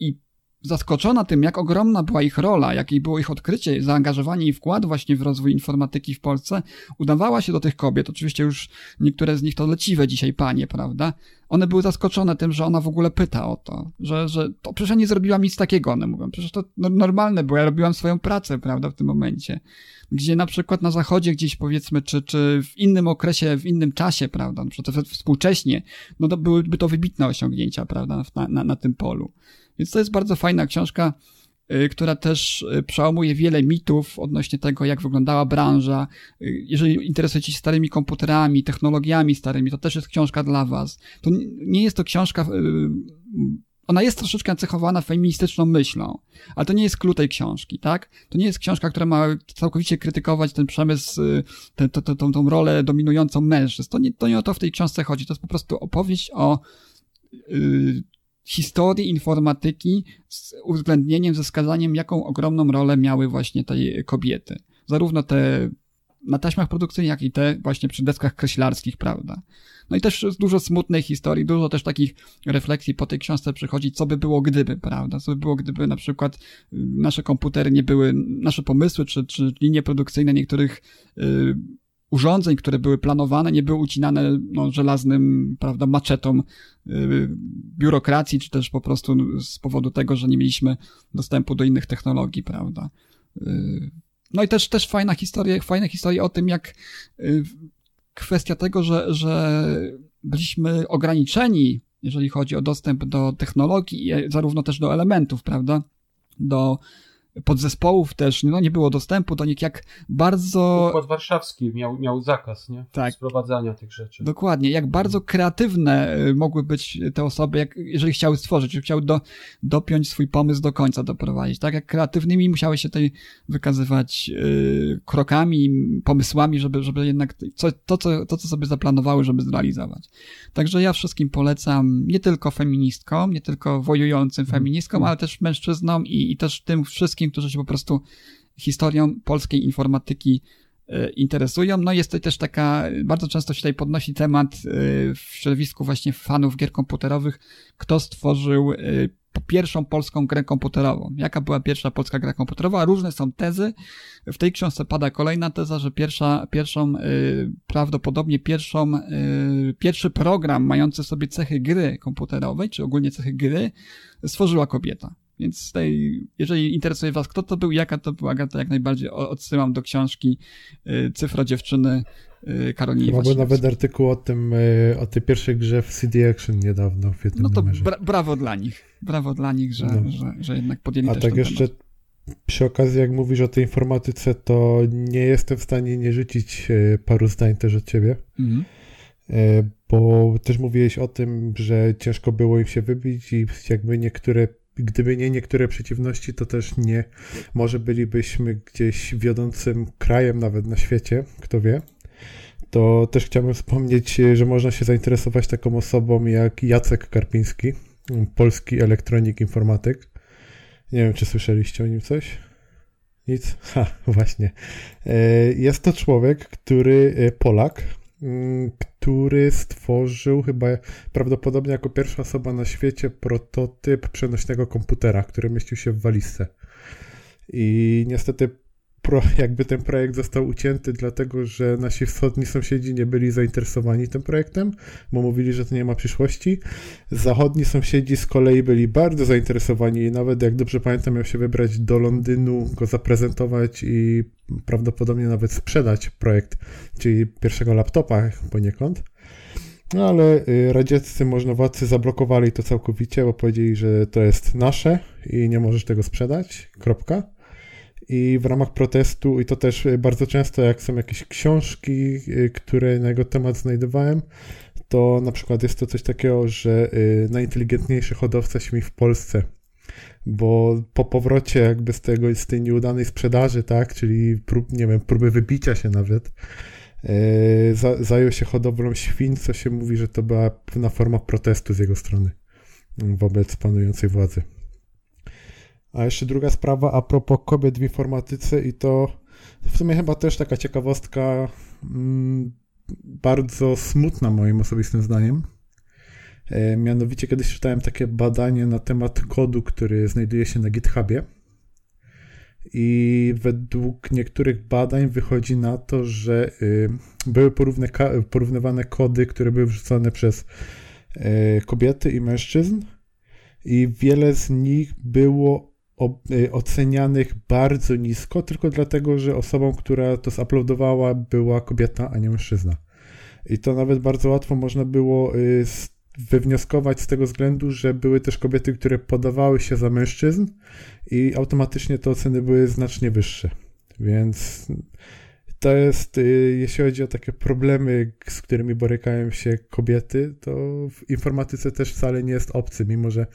i zaskoczona tym, jak ogromna była ich rola, jakie było ich odkrycie, zaangażowanie i wkład właśnie w rozwój informatyki w Polsce, udawała się do tych kobiet. Oczywiście już niektóre z nich to leciwe dzisiaj panie, prawda? One były zaskoczone tym, że ona w ogóle pyta o to, że, że to przecież nie zrobiłam nic takiego. One mówią, przecież to normalne było, ja robiłam swoją pracę, prawda, w tym momencie. Gdzie na przykład na zachodzie gdzieś powiedzmy, czy, czy w innym okresie, w innym czasie, prawda, na przykład współcześnie, no to byłyby to wybitne osiągnięcia, prawda, na, na, na tym polu. Więc to jest bardzo fajna książka, y, która też y, przełamuje wiele mitów odnośnie tego, jak wyglądała branża. Y, jeżeli interesujecie się starymi komputerami, technologiami starymi, to też jest książka dla Was. To nie jest to książka, ona jest troszeczkę cechowana feministyczną myślą, ale to nie jest klucz tej książki, tak? To nie jest książka, która ma całkowicie krytykować ten przemysł, tę, tę, tą rolę dominującą mężczyzn. To nie, to nie o to w tej książce chodzi. To jest po prostu opowieść o historii informatyki z uwzględnieniem, ze wskazaniem, jaką ogromną rolę miały właśnie te kobiety. Zarówno te na taśmach produkcyjnych, jak i te właśnie przy deskach kreślarskich, prawda. No i też dużo smutnej historii, dużo też takich refleksji po tej książce przychodzi, co by było gdyby, prawda, co by było gdyby na przykład y, nasze komputery nie były, nasze pomysły czy, czy linie produkcyjne niektórych yy, urządzeń, które były planowane, nie były ucinane no, żelaznym, prawda, maczetą yy, biurokracji, czy też po prostu z powodu tego, że nie mieliśmy dostępu do innych technologii, prawda. Yy, no i też, też fajna historia, fajna historia o tym, jak yy, kwestia tego, że, że byliśmy ograniczeni, jeżeli chodzi o dostęp do technologii, zarówno też do elementów, prawda, do podzespołów też, no nie było dostępu do nich, jak bardzo... Układ warszawski miał, miał zakaz, nie? Tak. Sprowadzania tych rzeczy. Dokładnie, jak bardzo kreatywne y, mogły być te osoby, jak, jeżeli chciały stworzyć, jeżeli chciały do, dopiąć swój pomysł do końca doprowadzić, tak? Jak kreatywnymi musiały się tutaj wykazywać yy, krokami, pomysłami, żeby, żeby jednak co, to, co, to, co sobie zaplanowały, żeby zrealizować. Także ja wszystkim polecam, nie tylko feministkom, nie tylko wojującym feministkom, ale też mężczyznom i, i też tym wszystkim, którzy się po prostu historią polskiej informatyki e, interesują. No jest to też taka, bardzo często się tutaj podnosi temat e, w środowisku właśnie fanów gier komputerowych, kto stworzył e, pierwszą polską grę komputerową. Jaka była pierwsza polska gra komputerowa? Różne są tezy. W tej książce pada kolejna teza, że pierwsza, pierwszą, prawdopodobnie pierwszą, pierwszy program mający sobie cechy gry komputerowej, czy ogólnie cechy gry, stworzyła kobieta. Więc tutaj, jeżeli interesuje Was, kto to był, jaka to była to jak najbardziej odsyłam do książki y, Cyfra dziewczyny y, Karoliny Mamy nawet artykuł o tym, y, o tej pierwszej grze w CD Action niedawno w jednym No to bra brawo dla nich. Brawo dla nich, że, no. że, że jednak podjęli A tak jeszcze temat. przy okazji, jak mówisz o tej informatyce, to nie jestem w stanie nie rzucić paru zdań też od ciebie. Mhm bo też mówiłeś o tym, że ciężko było im się wybić i jakby niektóre gdyby nie niektóre przeciwności, to też nie, może bylibyśmy gdzieś wiodącym krajem nawet na świecie, kto wie. To też chciałbym wspomnieć, że można się zainteresować taką osobą jak Jacek Karpiński, polski elektronik informatyk. Nie wiem, czy słyszeliście o nim coś? Nic? Ha, właśnie. E, jest to człowiek, który, e, Polak, który stworzył chyba prawdopodobnie jako pierwsza osoba na świecie prototyp przenośnego komputera, który mieścił się w walizce. I niestety pro, jakby ten projekt został ucięty, dlatego że nasi wschodni sąsiedzi nie byli zainteresowani tym projektem, bo mówili, że to nie ma przyszłości. Zachodni sąsiedzi z kolei byli bardzo zainteresowani i nawet, jak dobrze pamiętam, miał się wybrać do Londynu, go zaprezentować i prawdopodobnie nawet sprzedać projekt, czyli pierwszego laptopa poniekąd. No ale y, radzieccy możnowładcy zablokowali to całkowicie, bo powiedzieli, że to jest nasze i nie możesz tego sprzedać. Kropka. I w ramach protestu, i to też y, bardzo często, jak są jakieś książki, y, które na jego temat znajdowałem, to na przykład jest to coś takiego, że najinteligentniejszy hodowca śmi w Polsce bo po powrocie jakby z tego, z tej nieudanej sprzedaży, tak, czyli prób, nie wiem, próby wybicia się nawet, za, zajął się hodowlą świń, co się mówi, że to była pewna forma protestu z jego strony wobec panującej władzy. A jeszcze druga sprawa a propos kobiet w informatyce i to w sumie chyba też taka ciekawostka mm, bardzo smutna moim osobistym zdaniem, E, mianowicie kiedyś czytałem takie badanie na temat kodu, który znajduje się na GitHubie. I według niektórych badań wychodzi na to, że y, były porównywane kody, które były wrzucane przez e, kobiety i mężczyzn, i wiele z nich było y, ocenianych bardzo nisko, tylko dlatego, że osobą, która to zuploadowała, była kobieta, a nie mężczyzna. I to nawet bardzo łatwo można było y, wywnioskować z tego względu, że były też kobiety, które podawały się za mężczyzn i automatycznie te oceny były znacznie wyższe. Więc to jest, y, jeśli chodzi o takie problemy, z którymi borykają się kobiety, to w informatyce też wcale nie jest obcy, mimo że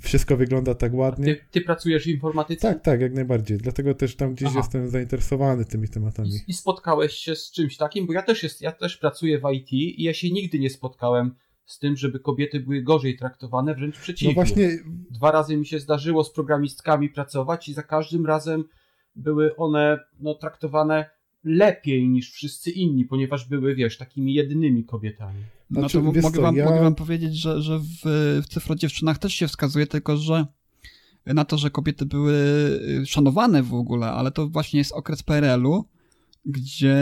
wszystko wygląda tak ładnie. Ty, ty, pracujesz w informatyce? Tak, tak, jak najbardziej. Dlatego też tam gdzieś Aha. jestem zainteresowany tymi tematami. I, I, spotkałeś się z czymś takim? Bo ja też, jest, ja też pracuję w IT i ja się nigdy nie spotkałem z tym, żeby kobiety były gorzej traktowane, wręcz przeciwnie. No właśnie... Dwa razy mi się zdarzyło z programistkami pracować i za każdym razem były one no, traktowane lepiej niż wszyscy inni, ponieważ były, wiesz, takimi jedynymi kobietami. No znaczy, to mogę, wam, ja... mogę wam powiedzieć, że, że w, w cyfro dziewczynach też się wskazuje, tylko że na to, że kobiety były szanowane w ogóle, ale to właśnie jest okres PRL-u, gdzie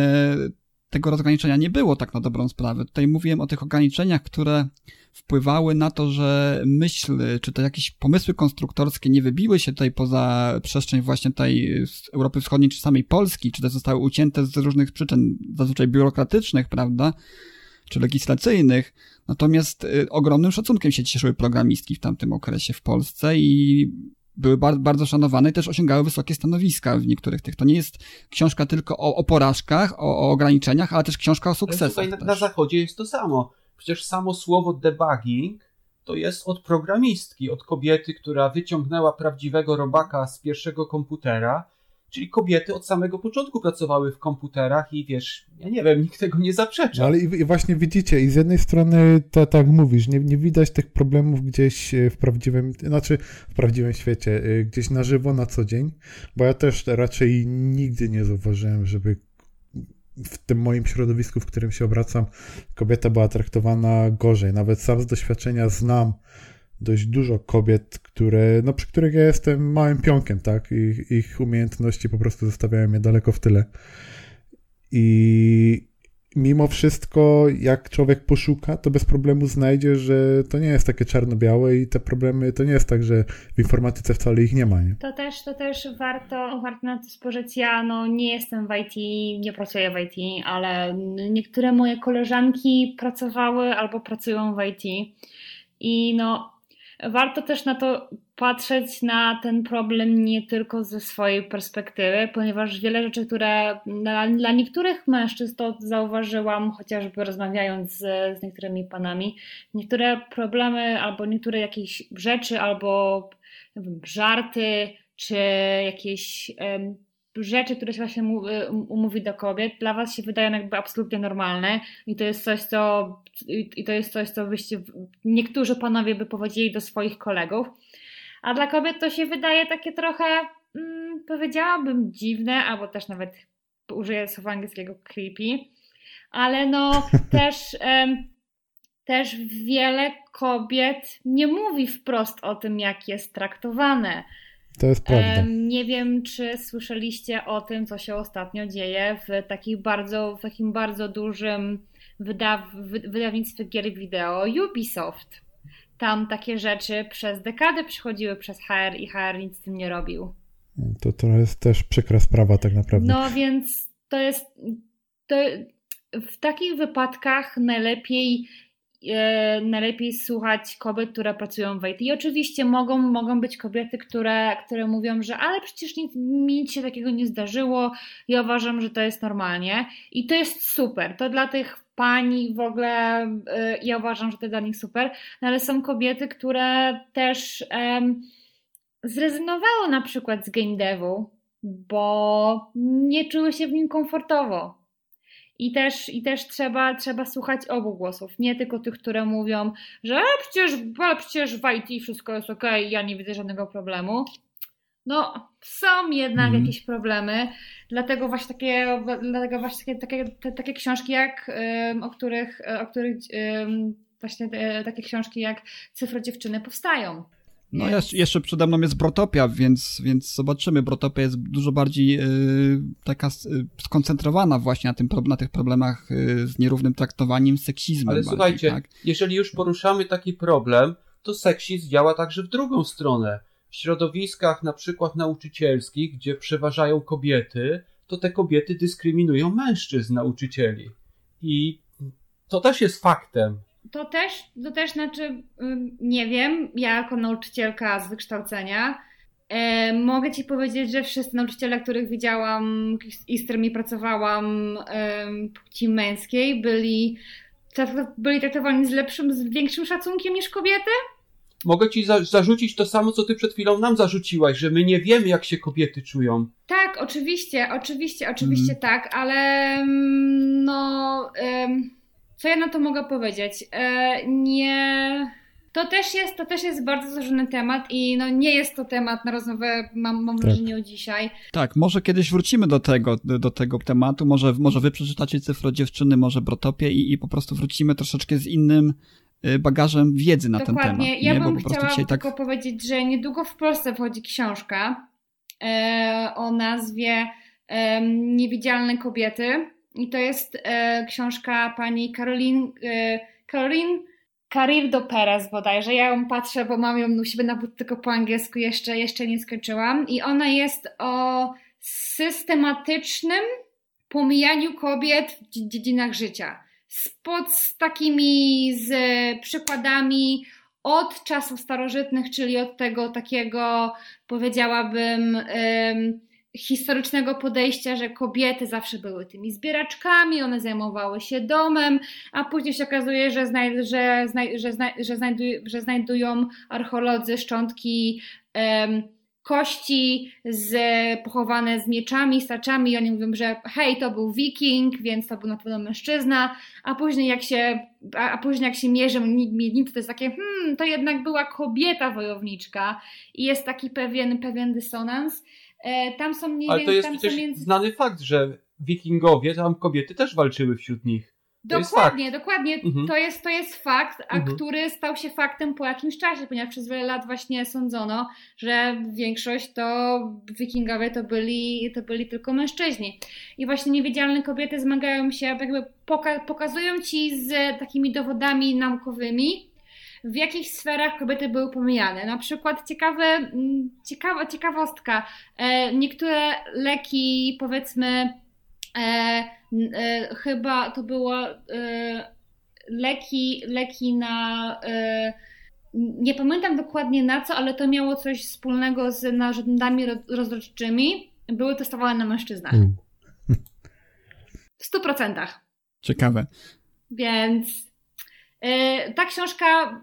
tego rozgraniczenia nie było tak na dobrą sprawę. Tutaj mówiłem o tych ograniczeniach, które wpływały na to, że myśl, czy te jakieś pomysły konstruktorskie nie wybiły się tutaj poza przestrzeń właśnie tej Europy Wschodniej, czy samej Polski, czy te zostały ucięte z różnych przyczyn, zazwyczaj biurokratycznych, prawda, czy legislacyjnych. Natomiast y, ogromnym szacunkiem się cieszyły programistki w tamtym okresie w Polsce i były bardzo, szanowane i też osiągały wysokie stanowiska w niektórych tych. To nie jest książka tylko o, o porażkach, o, o, ograniczeniach, ale też książka o sukcesach. Tutaj na, na zachodzie jest to samo. Przecież samo słowo debugging to jest od programistki, od kobiety, która wyciągnęła prawdziwego robaka z pierwszego komputera Czyli kobiety od samego początku pracowały w komputerach i wiesz, ja nie wiem, nikt tego nie zaprzecza. No ale i, i, właśnie widzicie, i z jednej strony to tak mówisz, nie, nie widać tych problemów gdzieś e, w prawdziwym, znaczy w prawdziwym świecie, e, gdzieś na żywo, na co dzień, bo ja też raczej nigdy nie zauważyłem, żeby w tym moim środowisku, w którym się obracam, kobieta była traktowana gorzej. Nawet sam z doświadczenia znam dość dużo kobiet, które, no, przy których ja jestem małym pionkiem, tak? Ich, ich umiejętności po prostu zostawiają mnie daleko w tyle. I mimo wszystko, jak człowiek poszuka, to bez problemu znajdzie, że to nie jest takie czarno-białe i te problemy to nie jest tak, że w informatyce wcale ich nie ma. Nie? To też, to też warto, warto na to spojrzeć. Ja no, nie jestem w IT, nie pracuję w IT, ale niektóre moje koleżanki pracowały albo pracują w IT. I no, warto też na to patrzeć na ten problem nie tylko ze swojej perspektywy, ponieważ wiele rzeczy, które dla, dla niektórych mężczyzn to zauważyłam, chociażby rozmawiając z, z niektórymi panami, niektóre problemy albo niektóre jakieś rzeczy, albo wiem, żarty, czy jakieś um, rzeczy, które się właśnie y, mówi do kobiet, dla was się wydają jakby absolutnie normalne i to jest coś, co i to jest coś, co byście niektórzy panowie by powiedzieli do swoich kolegów, a dla kobiet to się wydaje takie trochę mm, powiedziałabym dziwne, albo też nawet użyję słowa angielskiego creepy, ale no też też wiele kobiet nie mówi wprost o tym, jak jest traktowane. To jest prawda. Nie wiem, czy słyszeliście o tym, co się ostatnio dzieje w, takich bardzo, w takim bardzo dużym wydaw, wydawnictwie gier wideo Ubisoft. Tam takie rzeczy przez dekadę przychodziły przez HR i HR nic z tym nie robił. To, to jest też przykra sprawa tak naprawdę. No więc to jest... To w takich wypadkach najlepiej najlepiej słuchać kobiet, które pracują w IT. I oczywiście mogą, mogą być kobiety, które, które mówią, że ale przecież nic, nic się takiego nie zdarzyło. Ja uważam, że to jest normalnie. I to jest super. To dla tych pani w ogóle, e, ja uważam, że to dla nich super. No ale są kobiety, które też um, zrezygnowały na przykład z game devu, bo nie czuły się w nim komfortowo i też, i też trzeba, trzeba słuchać obu głosów, nie tylko tych, które mówią, że ale przecież, ale przecież w IT wszystko jest ok, ja nie widzę żadnego problemu. No, są jednak mm. jakieś problemy, dlatego właśnie takie, dlatego właśnie takie, takie, takie książki jak, o których, o których właśnie e, takie książki jak Cyfro Dziewczyny powstają. No jeszcze przede mną jest Brotopia, więc, więc zobaczymy. Brotopia jest dużo bardziej yy, taka yy, skoncentrowana właśnie na, tym, na tych problemach yy, z nierównym traktowaniem, seksizmem. Ale bardziej, słuchajcie, tak? jeżeli już poruszamy taki problem, to seksizm działa także w drugą stronę. W środowiskach na przykład nauczycielskich, gdzie przeważają kobiety, to te kobiety dyskryminują mężczyzn nauczycieli. I to też jest faktem to też, to też znaczy, nie wiem, ja jako nauczycielka z wykształcenia e, mogę Ci powiedzieć, że wszyscy nauczyciele, których widziałam i z którymi pracowałam e, płci męskiej, byli, byli traktowani z lepszym, z większym szacunkiem niż kobiety. Mogę Ci za zarzucić to samo, co Ty przed chwilą nam zarzuciłaś, że my nie wiemy, jak się kobiety czują. Tak, oczywiście, oczywiście, oczywiście mm. tak, ale no co ja na to mogę powiedzieć? E, nie. To też, jest, to też jest bardzo złożony temat i no nie jest to temat na rozmowę, mam, mam tak. wrażenie, o dzisiaj. Tak, może kiedyś wrócimy do tego, do tego tematu, może, może wy przeczytacie Cyfro Dziewczyny, może Brotopię i, i po prostu wrócimy troszeczkę z innym y, bagażem wiedzy na Dokładnie. ten temat. Ja nie? bym chciała tak- tylko tak... powiedzieć, że niedługo w Polsce wchodzi książka e, o nazwie e, Niewidzialne kobiety i to jest e, książka pani Caroline, e, Caroline Carildo Perez bodajże. Ja ją patrzę, bo mam ją u siebie na tylko po angielsku, jeszcze, jeszcze nie skończyłam. I ona jest o systematycznym pomijaniu kobiet w dziedzinach życia. Z, pod, z takimi z przykładami od czasów starożytnych, czyli od tego takiego, powiedziałabym, historycznego podejścia, że kobiety zawsze były tymi zbieraczkami, one zajmowały się domem, a później się okazuje, że, znaj że, znaj że, znaj że, znajduj że znajdują archeolodzy szczątki kości z, pochowane z mieczami, staczami i oni mówią, że hej, to był wiking, więc to był na pewno mężczyzna, a później jak się, a, a później jak się mierzą miednicy, to jest takie, hmm, to jednak była kobieta wojowniczka i jest taki pewien, pewien dysonans. E, tam są mniej Ale to jest przecież między... znany fakt, że wikingowie, tam kobiety też walczyły wśród nich. Dokładnie, dokładnie. Mhm. To, jest, to jest fakt, a mhm. który stał się faktem po jakimś czasie, ponieważ przez wiele lat właśnie sądzono, że większość to wikingowie to byli, to byli tylko mężczyźni. I właśnie niewidzialne kobiety zmagają się, jakby poka pokazują ci z takimi dowodami naukowymi, w jakich sferach kobiety były pomijane. Na przykład ciekawe, mm, ciekawa, ciekawostka, e, niektóre leki, powiedzmy, e, e, chyba to było leki, leki na nie pamiętam dokładnie na co, ale to miało coś wspólnego z narządami rozrodczymi. Były testowane na mężczyznach. Mm. W stu procentach. Ciekawe. Więc ta książka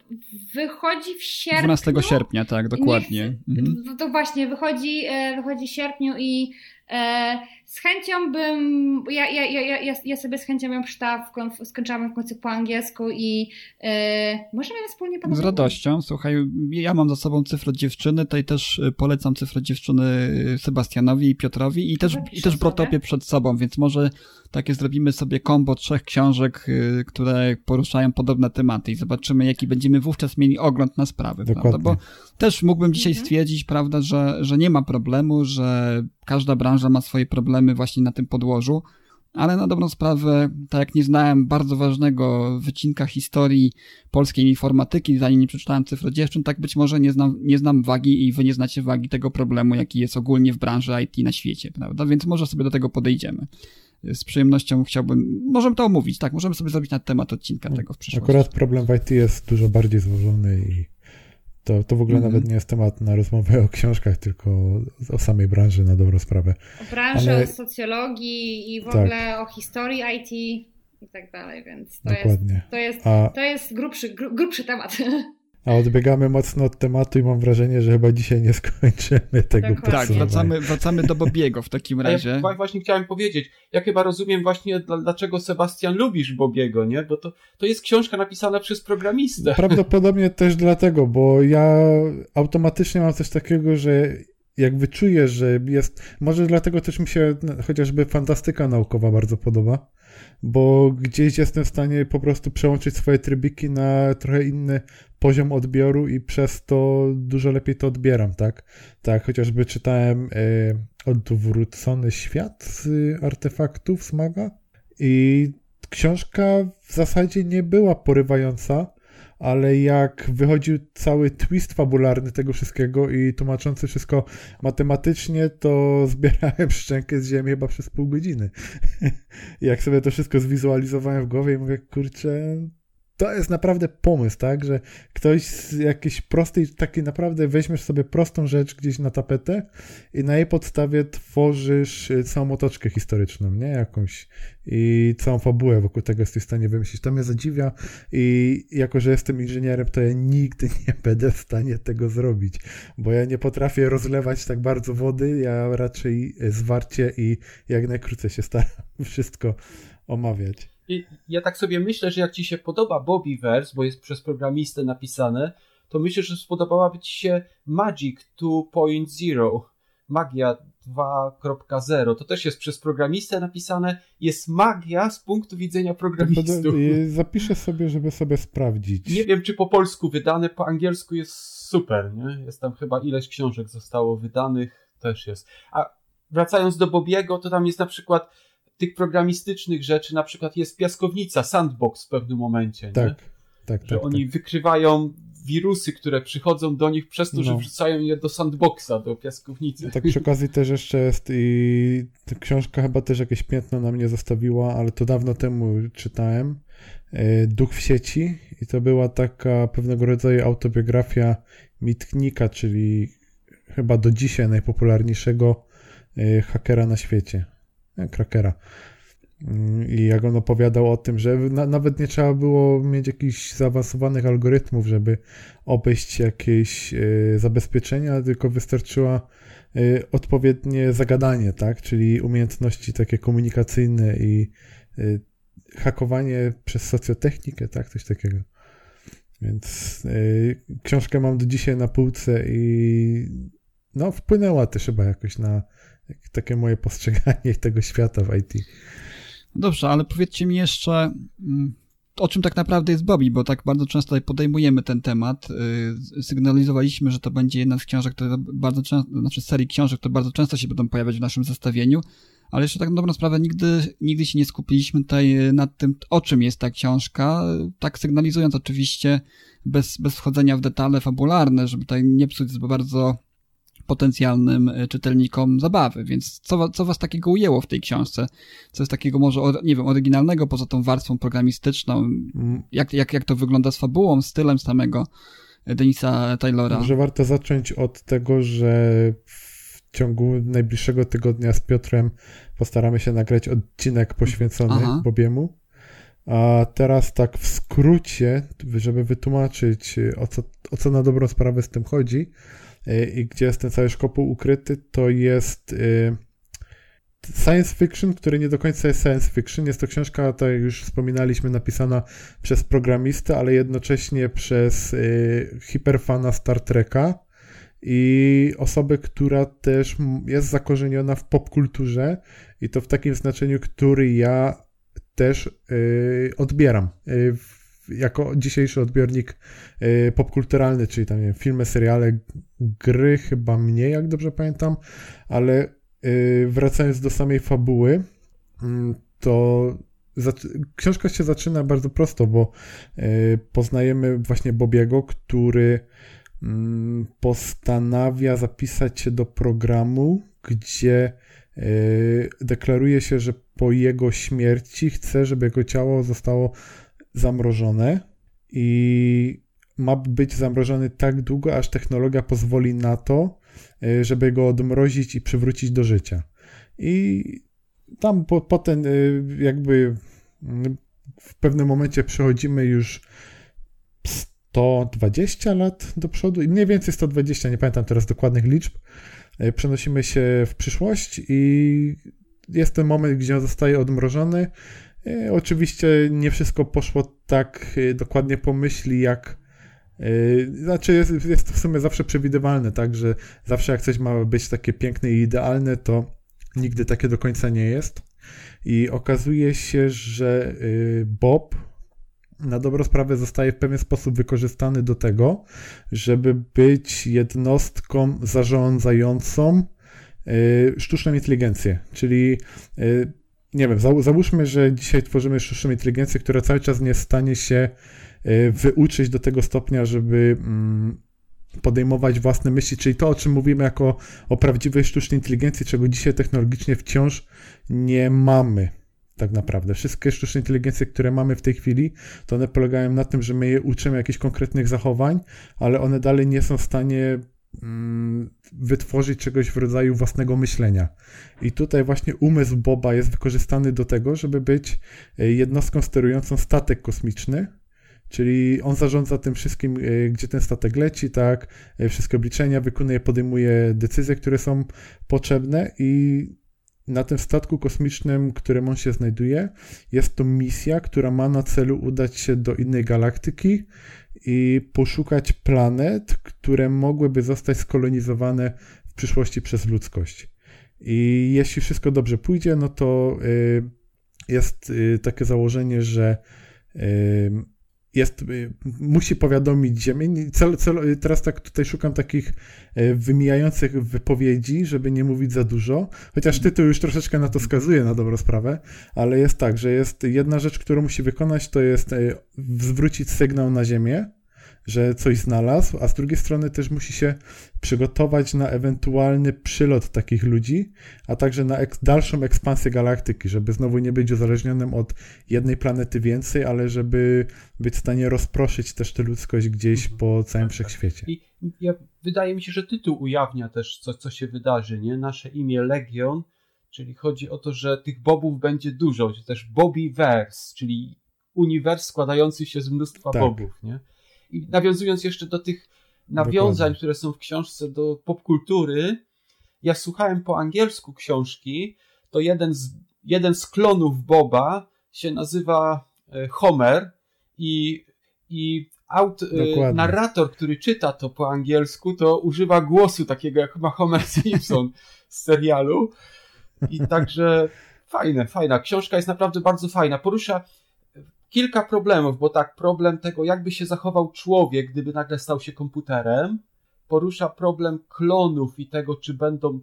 wychodzi w sierpniu. 12 sierpnia, tak, dokładnie. Nie, mhm. To właśnie, wychodzi, e, wychodzi w sierpniu i e, z chęcią bym, ja, ja, ja, ja, ja sobie z chęcią ją przeczytałam, skończyłam w końcu po angielsku i e, możemy wspólnie panowie... Z radością, słuchaj, ja mam za sobą cyfrę dziewczyny, tutaj też polecam cyfrę dziewczyny Sebastianowi i Piotrowi i też, i też Brotopię przed sobą, więc może takie zrobimy sobie kombo trzech książek, y, które poruszają podobne tematy i zobaczymy, jaki będziemy wówczas mieli ogląd na sprawy, prawda? Bo też mógłbym dzisiaj mhm. stwierdzić, prawda, że, że nie ma problemu, że każda branża ma swoje problemy właśnie na tym podłożu, ale na dobrą sprawę, tak jak nie znałem bardzo ważnego wycinka historii polskiej informatyki, zanim nie przeczytałem cyfr dziewczyn, tak być może nie znam, nie znam wagi i wy nie znacie wagi tego problemu, jaki jest ogólnie w branży IT na świecie, prawda? Więc może sobie do tego podejdziemy. z przyjemnością chciałbym, możemy to omówić, tak, możemy sobie zrobić na temat odcinka tego w przyszłości. Akurat problem w IT jest dużo bardziej złożony i to, to w ogóle mm -hmm. nawet nie jest temat na rozmowę o książkach, tylko o samej branży na dobrą sprawę. O branży, Ale... o socjologii i w tak. ogóle o historii IT i tak dalej, więc to Dokładnie. jest, to jest, A... to jest grubszy, grubszy temat. A odbiegamy mocno od tematu i mam wrażenie, że chyba dzisiaj nie skończymy tego Tak, wracamy, wracamy do Bobiego w takim razie. Ja właśnie chciałem powiedzieć, ja chyba rozumiem właśnie dlaczego Sebastian lubisz Bobiego, nie? Bo to, to jest książka napisana przez programistę. Prawdopodobnie też dlatego, bo ja automatycznie mam coś takiego, że jak wyczuję, że jest, może dlatego też mi się chociażby fantastyka naukowa bardzo podoba, bo gdzieś jestem w stanie po prostu przełączyć swoje trybiki na trochę inny poziom odbioru i przez to dużo lepiej to odbieram, tak? Tak, chociażby czytałem e, Odwrócony świat z artefaktów Smaga i książka w zasadzie nie była porywająca, ale jak wychodził cały twist fabularny tego wszystkiego i tłumaczący wszystko matematycznie, to zbierałem szczękę z ziemi chyba przez pół godziny. jak sobie to wszystko zwizualizowałem w głowie i mówię, kurczę, to jest naprawdę pomysł, tak, że ktoś z jakiejś prostej, takiej naprawdę weźmiesz sobie prostą rzecz gdzieś na tapetę i na jej podstawie tworzysz y, całą otoczkę historyczną, nie, jakąś i całą fabułę wokół tego jesteś w stanie wymyślić. To mnie zadziwia i jako, że jestem inżynierem, to ja nigdy nie będę w stanie tego zrobić, bo ja nie potrafię rozlewać tak bardzo wody, ja raczej zwarcie i jak najkrócej się staram wszystko omawiać. I ja tak sobie myślę, że jak ci się podoba Bobbyverse, bo jest przez programistę napisane, to myślę, że spodobałaby ci się Magic 2.0. Magia 2.0. To też jest przez programistę napisane. Jest magia z punktu widzenia programistów. Zapiszę sobie, żeby sobie sprawdzić. Nie wiem, czy po polsku wydane, po angielsku jest super, nie? Jest tam chyba ileś książek zostało wydanych, też jest. A wracając do Bobiego, to tam jest na przykład tych programistycznych rzeczy, na przykład jest piaskownica, sandbox w pewnym momencie. Tak, nie? tak, Że tak, oni tak. wykrywają wirusy, które przychodzą do nich przez to, no. że wrzucają je do sandboxa, do piaskownicy. Tak przy okazji też jeszcze jest i ta książka chyba też jakieś piętno na mnie zostawiła, ale to dawno temu czytałem. E, Duch w sieci i to była taka pewnego rodzaju autobiografia Mitnika, czyli chyba do dzisiaj najpopularniejszego e, hakera na świecie. Krakera. Mm, I jak on opowiadał o tym, że na, nawet nie trzeba było mieć jakichś zaawansowanych algorytmów, żeby obejść jakieś y, zabezpieczenia, tylko wystarczyło y, odpowiednie zagadanie, tak? Czyli umiejętności takie komunikacyjne i y, hakowanie przez socjotechnikę, tak? Coś takiego. Więc książkę mam do dzisiaj na półce i no, wpłynęła też chyba jakoś na takie moje postrzeganie tego świata w IT. Dobrze, ale powiedzcie mi jeszcze, mm, o czym tak naprawdę jest Bobby, bo tak bardzo często tutaj podejmujemy ten temat. Y, sygnalizowaliśmy, że to będzie jedna z książek, które bardzo często, znaczy serii książek, które bardzo często się będą pojawiać w naszym zestawieniu, ale jeszcze tak na dobrą sprawę nigdy, nigdy się nie skupiliśmy tutaj nad tym, o czym jest ta książka, tak sygnalizując oczywiście bez, bez wchodzenia w detale fabularne, żeby tutaj nie psuć bardzo potencjalnym e, czytelnikom zabawy. Więc co, co was takiego ujęło w tej książce? Co jest takiego może, nie wiem, oryginalnego poza tą warstwą programistyczną? Mm. Jak, jak, jak to wygląda z fabułą, stylem samego Denisa Taylora? Może warto zacząć od tego, że w ciągu najbliższego tygodnia z Piotrem postaramy się nagrać odcinek poświęcony Aha. Bobiemu. A teraz tak w skrócie, żeby wytłumaczyć o co, o co na dobrą sprawę z tym chodzi, i gdzie jest ten cały szkopuł ukryty, to jest y, science fiction, który nie do końca jest science fiction. Jest to książka, tak jak już wspominaliśmy, napisana przez programistę, ale jednocześnie przez y, hiperfana Star Treka i osobę, która też jest zakorzeniona w popkulturze i to w takim znaczeniu, który ja też y, odbieram. Jako dzisiejszy odbiornik y, popkulturalny, czyli tam nie wiem, filmy, seriale, gry chyba mniej, jak dobrze pamiętam, ale y, wracając do samej fabuły, mm, to książka się zaczyna bardzo prosto, bo y, poznajemy właśnie Bobiego, który mm, postanawia zapisać się do programu, gdzie deklaruje się, że po jego śmierci chce, żeby jego ciało zostało zamrożone i ma być zamrożony tak długo, aż technologia pozwoli na to, żeby go odmrozić i przywrócić do życia. I tam po, potem jakby w pewnym momencie przechodzimy już 120 lat do przodu i mniej więcej 120, nie pamiętam teraz dokładnych liczb. E, przenosimy się w przyszłość i jest ten moment, gdzie on zostaje odmrożony. E, oczywiście nie wszystko poszło tak e, dokładnie po myśli, jak znaczy jest, jest to w sumie zawsze przewidywalne, tak, że zawsze jak coś ma być takie piękne i idealne, to nigdy takie do końca nie jest. I okazuje się, że Bob, na dobrą sprawę zostaje w pewien sposób wykorzystany do tego, żeby być jednostką zarządzającą sztuczną inteligencję. Czyli nie wiem, załóżmy, że dzisiaj tworzymy sztuczną inteligencję, która cały czas nie jest w stanie się y, wyuczyć do tego stopnia, żeby mm, podejmować własne myśli, czyli to, o czym mówimy jako o prawdziwej sztucznej inteligencji, czego dzisiaj technologicznie wciąż nie mamy tak naprawdę. Wszystkie sztuczne inteligencje, które mamy w tej chwili, to one polegają na tym, że my je uczymy jakichś konkretnych zachowań, ale one dalej nie są w stanie wytworzyć czegoś w rodzaju własnego myślenia. I tutaj właśnie umysł Boba jest wykorzystany do tego, żeby być e, jednostką sterującą statek kosmiczny, Czyli on zarządza tym wszystkim, e, gdzie ten statek leci, tak, e, wszystkie obliczenia wykonuje, podejmuje decyzje, które są potrzebne i na tym statku kosmicznym, którym on się znajduje, jest to misja, która ma na celu udać się do innej galaktyki i poszukać planet, które mogłyby zostać skolonizowane w przyszłości przez ludzkość. I jeśli wszystko dobrze pójdzie, no to y, jest y, takie założenie, że jest, y, musi powiadomić Ziemię. Cel, cel, teraz tak tutaj szukam takich e, wymijających wypowiedzi, żeby nie mówić za dużo, chociaż tytuł już troszeczkę na to wskazuje, na dobrą sprawę, ale jest tak, że jest jedna rzecz, którą musi wykonać, to jest zwrócić sygnał na Ziemię, że coś znalazł, a z drugiej strony też musi się przygotować na ewentualny przylot takich ludzi, a także na ek dalszą ekspansję galaktyki, żeby znowu nie być uzależnionym od jednej planety więcej, ale żeby być w stanie rozproszyć też tę ludzkość gdzieś mhm. po całym wszechświecie. I ja, wydaje mi się, że tytuł ujawnia też, co, co się wydarzy, nie? Nasze imię Legion, czyli chodzi o to, że tych bobów będzie dużo, czy też Bobbyverse, czyli uniwers składający się z mnóstwa tak. bobów, nie? I nawiązując jeszcze do tych nawiązań, Dokładnie. które są w książce do popkultury, ja słuchałem po angielsku książki, to jeden z, jeden z klonów Boba się nazywa e, Homer i, i aut, e, narrator, który czyta to po angielsku, to używa głosu takiego jak ma Homer Simpson z serialu. I także fajne, fajna. Książka jest naprawdę bardzo fajna. Porusza kilka problemów, bo tak, problem tego, jakby się zachował człowiek, gdyby nagle stał się komputerem, porusza problem klonów i tego, czy będą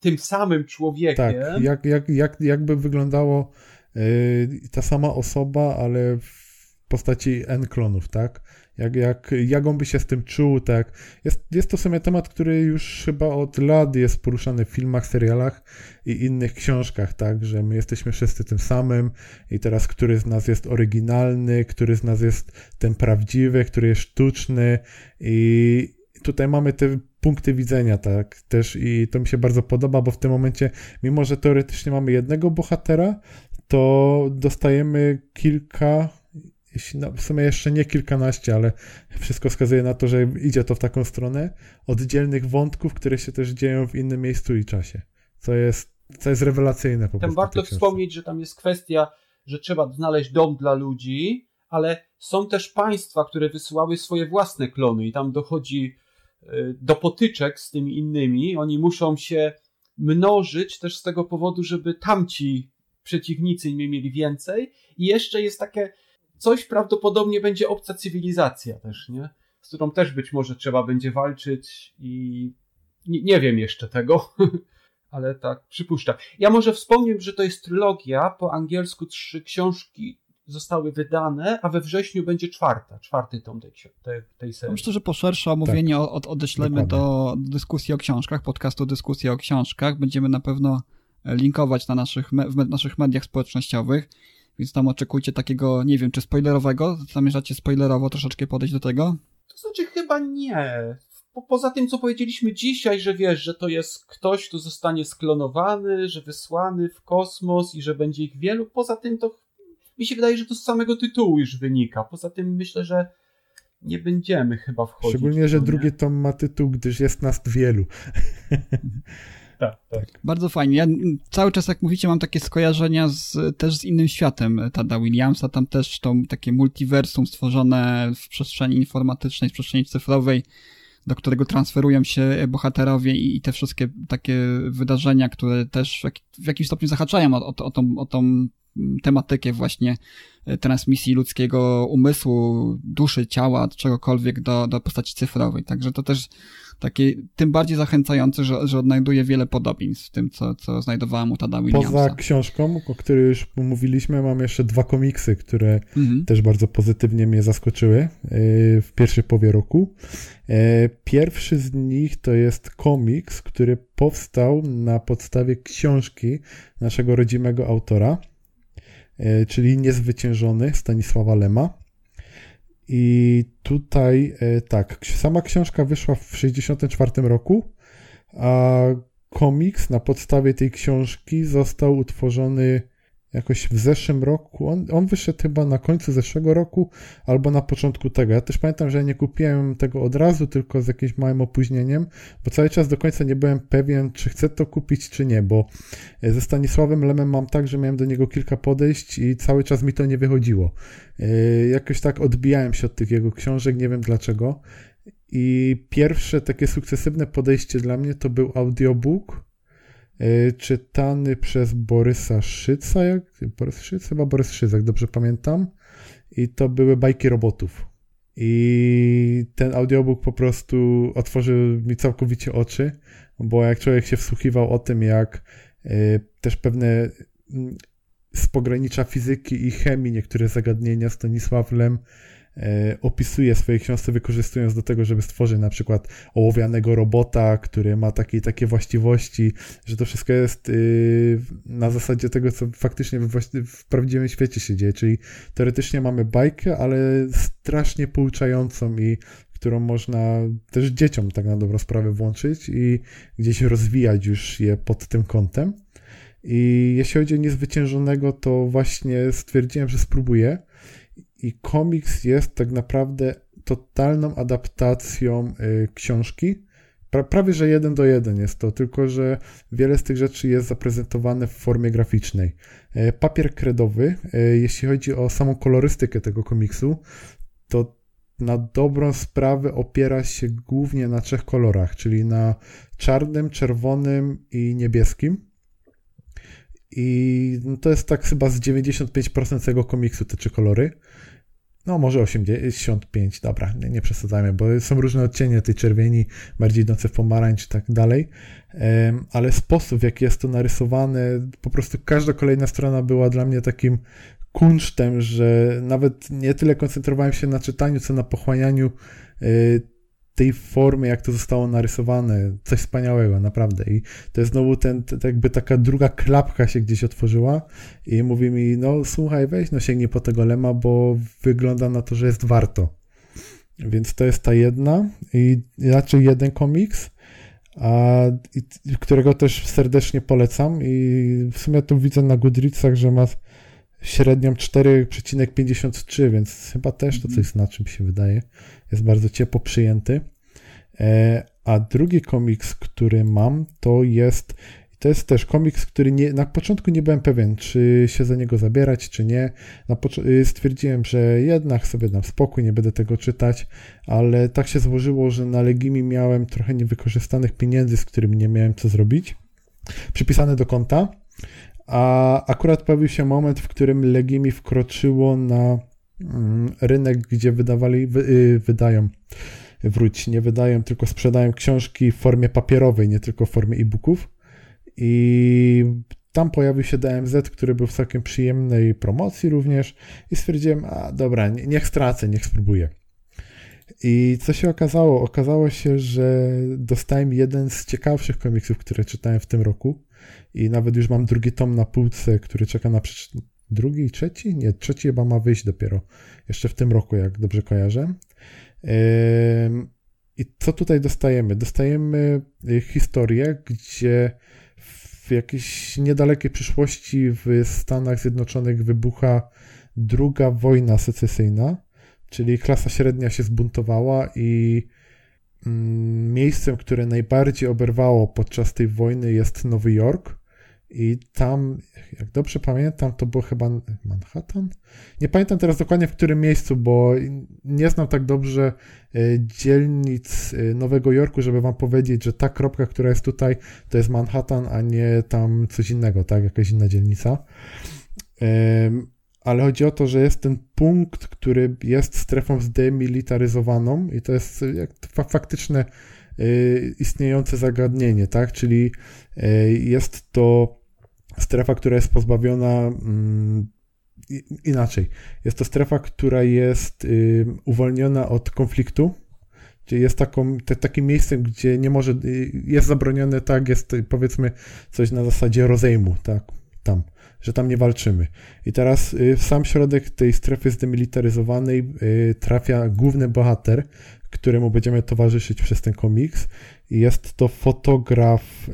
tym samym człowiekiem. Tak, jak, jak, jak, jakby wyglądało yy, ta sama osoba, ale w postaci N klonów, tak? Jak, jak, jak on by się z tym czuł, tak? Jest, jest to w sumie temat, który już chyba od lat jest poruszany w filmach, serialach i innych książkach, tak? Że my jesteśmy wszyscy tym samym i teraz który z nas jest oryginalny, który z nas jest ten prawdziwy, który jest sztuczny i tutaj mamy te punkty widzenia, tak? Też i to mi się bardzo podoba, bo w tym momencie, mimo że teoretycznie mamy jednego bohatera, to dostajemy kilka no, w sumie jeszcze nie kilkanaście, ale wszystko wskazuje na to, że idzie to w taką stronę, oddzielnych wątków, które się też dzieją w innym miejscu i czasie, co jest, co jest rewelacyjne po Tam warto wspomnieć, że tam jest kwestia, że trzeba znaleźć dom dla ludzi, ale są też państwa, które wysyłały swoje własne klony i tam dochodzi y, do potyczek z tymi innymi. Oni muszą się mnożyć też z tego powodu, żeby tamci przeciwnicy nie mieli więcej. I jeszcze jest takie coś prawdopodobnie będzie obca cywilizacja też, nie? Z którą też być może trzeba będzie walczyć i nie, nie wiem jeszcze tego, ale tak przypuszczam. Ja może wspomnę, że to jest trylogia, po angielsku trzy książki zostały wydane, a we wrześniu będzie czwarta, czwarty tom tej, tej, tej serii. Myślę, że po szersze omówienie tak. od, odeślemy do dyskusji o książkach, podcastu Dyskusja o książkach. Będziemy na pewno linkować na naszych, w naszych mediach społecznościowych, więc tam oczekujcie takiego, nie wiem, czy spoilerowego? Zamierzacie spoilerowo troszeczkę podejść do tego? To znaczy chyba nie. Po, poza tym, co powiedzieliśmy dzisiaj, że wiesz, że to jest ktoś, kto zostanie sklonowany, że wysłany w kosmos i że będzie ich wielu. Poza tym to mi się wydaje, że to z samego tytułu już wynika. Poza tym myślę, że nie będziemy chyba wchodzić. Szczególnie, że drugi tom ma tytuł, gdyż jest nas wielu. Tak, tak. Bardzo fajnie. Ja cały czas, jak mówicie, mam takie skojarzenia z, też z innym światem Tada Williamsa. Tam też to takie multiversum stworzone w przestrzeni informatycznej, w przestrzeni cyfrowej, do którego transferują się bohaterowie i, i te wszystkie takie wydarzenia, które też w, w jakimś stopniu zahaczają o, o, o, tą, o tą tematykę właśnie e, transmisji ludzkiego umysłu, duszy, ciała, czegokolwiek do, do postaci cyfrowej. Także to też takie tym bardziej zachęcające, że, że odnajduje wiele podobieństw w tym, co, co znajdowałem u Tada Williamsa. Poza książką, o której już mówiliśmy, mam jeszcze dwa komiksy, które mhm. też bardzo pozytywnie mnie zaskoczyły e, w pierwszej połowie roku. E, pierwszy z nich to jest komiks, który powstał na podstawie książki naszego rodzimego autora, E, czyli Niezwyciężony Stanisława Lema. I tutaj e, tak, sama książka wyszła w 1964 roku, a komiks na podstawie tej książki został utworzony jakoś w zeszłym roku. On, on wyszedł chyba na końcu zeszłego roku albo na początku tego. Ja też pamiętam, że nie kupiłem tego od razu, tylko z jakimś małym opóźnieniem, bo cały czas do końca nie byłem pewien, czy chcę to kupić, czy nie, bo e, ze Stanisławem Lemem mam tak, że miałem do niego kilka podejść i cały czas mi to nie wychodziło. E, jakoś tak odbijałem się od tych jego książek, nie wiem dlaczego. I pierwsze takie sukcesywne podejście dla mnie to był audiobook czytany przez Borysa Szyca, jak, Borys Szyc, chyba Borys Szyc, jak dobrze pamiętam. I to były bajki robotów. I ten audiobook po prostu otworzył mi całkowicie oczy, bo jak człowiek się wsłuchiwał o tym, jak y, też pewne z pogranicza fizyki i chemii niektóre zagadnienia Stanisław Lem E, opisuje w swojej książce, wykorzystując do tego, żeby stworzyć na przykład ołowianego robota, który ma takie takie właściwości, że to wszystko jest y, na zasadzie tego, co faktycznie w prawdziwym świecie się dzieje, czyli teoretycznie mamy bajkę, ale strasznie pouczającą i którą można też dzieciom tak na dobrą sprawę włączyć i gdzieś rozwijać już je pod tym kątem. I jeśli chodzi o niezwyciężonego, to właśnie stwierdziłem, że spróbuję i komiks jest tak naprawdę totalną adaptacją y, książki. Pra, prawie, że jeden do jeden jest to, tylko że wiele z tych rzeczy jest zaprezentowane w formie graficznej. Y, papier kredowy, y, jeśli chodzi o samą kolorystykę tego komiksu, to na dobrą sprawę opiera się głównie na trzech kolorach, czyli na czarnym, czerwonym i niebieskim. I to jest tak chyba z 95% tego komiksu te trzy kolory. No może 85, dobra, nie, nie przesadzajmy, bo są różne odcienie tej czerwieni, bardziej idące w pomarańcz i tak dalej, ale sposób, w jaki jest to narysowane, po prostu każda kolejna strona była dla mnie takim kunsztem, że nawet nie tyle koncentrowałem się na czytaniu, co na pochłanianiu e, tej formy, jak to zostało narysowane, coś wspaniałego, naprawdę. I to jest znowu ten, ten, jakby taka druga klapka się gdzieś otworzyła i mówi mi, no słuchaj, weź, no sięgnij po tego lema, bo wygląda na to, że jest warto. Więc to jest ta jedna i raczej jeden komiks, a, i, którego też serdecznie polecam i w sumie tu widzę na Goodreadsach, że ma średnią 4,53, więc chyba też to coś znaczy, mi się wydaje. Jest bardzo ciepło przyjęty. E, a drugi komiks, który mam, to jest to jest też komiks, który nie, na początku nie byłem pewien, czy się za niego zabierać, czy nie. Y, stwierdziłem, że jednak sobie dam spokój, nie będę tego czytać, ale tak się złożyło, że na Legimi miałem trochę niewykorzystanych pieniędzy, z którymi nie miałem co zrobić, przypisane do konta a akurat pojawił się moment, w którym Legimi wkroczyło na mm, rynek, gdzie wydawali, wy, y, wydają, wróć, nie wydają, tylko sprzedają książki w formie papierowej, nie tylko w formie e-booków. I tam pojawił się DMZ, który był w całkiem przyjemnej promocji również i stwierdziłem, a dobra, niech stracę, niech spróbuję. I co się okazało? Okazało się, że dostałem jeden z ciekawszych komiksów, które czytałem w tym roku. I nawet już mam drugi tom na półce, który czeka na drugi i trzeci? Nie, trzeci chyba ma wyjść dopiero. Jeszcze w tym roku, jak dobrze kojarzę. I co tutaj dostajemy? Dostajemy y, historię, gdzie w jakiejś niedalekiej przyszłości w Stanach Zjednoczonych wybucha druga wojna secesyjna, czyli klasa średnia się zbuntowała i miejscem, które najbardziej oberwało podczas tej wojny jest Nowy Jork. I tam, jak dobrze pamiętam, to było chyba Manhattan? Nie pamiętam teraz dokładnie w którym miejscu, bo nie znam tak dobrze e, dzielnic e, Nowego Jorku, żeby wam powiedzieć, że ta kropka, która jest tutaj, to jest Manhattan, a nie tam coś innego, tak? Jakaś inna dzielnica. Ale chodzi o to, że jest ten punkt, który jest strefą zdemilitaryzowaną i to jest jak faktyczne e, istniejące zagadnienie, tak? Czyli jest to strefa, która jest pozbawiona mm, inaczej. Jest to strefa, która jest y, uwolniona od konfliktu, czyli jest taką, te, takim miejscem, gdzie nie może, y, jest zabronione, tak, jest powiedzmy coś na zasadzie rozejmu, tak, tam, że tam nie walczymy. I teraz y, w sam środek tej strefy zdemilitaryzowanej trafia główny bohater, któremu będziemy towarzyszyć przez ten komiks. Jest to fotograf,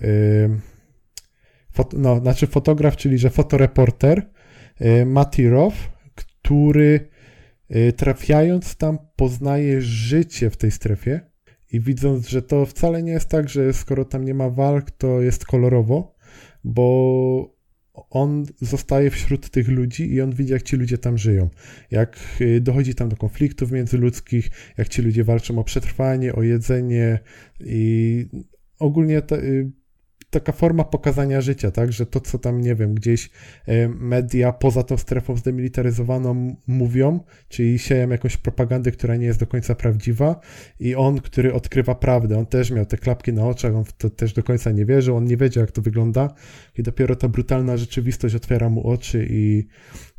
no, znaczy fotograf, czyli że fotoreporter Matirow, który trafiając tam poznaje życie w tej strefie i widząc, że to wcale nie jest tak, że skoro tam nie ma walk, to jest kolorowo, bo on zostaje wśród tych ludzi i on widzi, jak ci ludzie tam żyją. Jak e, dochodzi tam do konfliktów międzyludzkich, jak ci ludzie walczą o przetrwanie, o jedzenie i ogólnie taka forma pokazania życia, tak, że to, co tam, nie wiem, gdzieś e, media poza tą strefą zdemilitaryzowaną mówią, czyli sieją jakąś propagandę, która nie jest do końca prawdziwa i on, który odkrywa prawdę, on też miał te klapki na oczach, on w to też do końca nie wierzył, on nie wiedział, jak to wygląda i dopiero ta brutalna rzeczywistość otwiera mu oczy i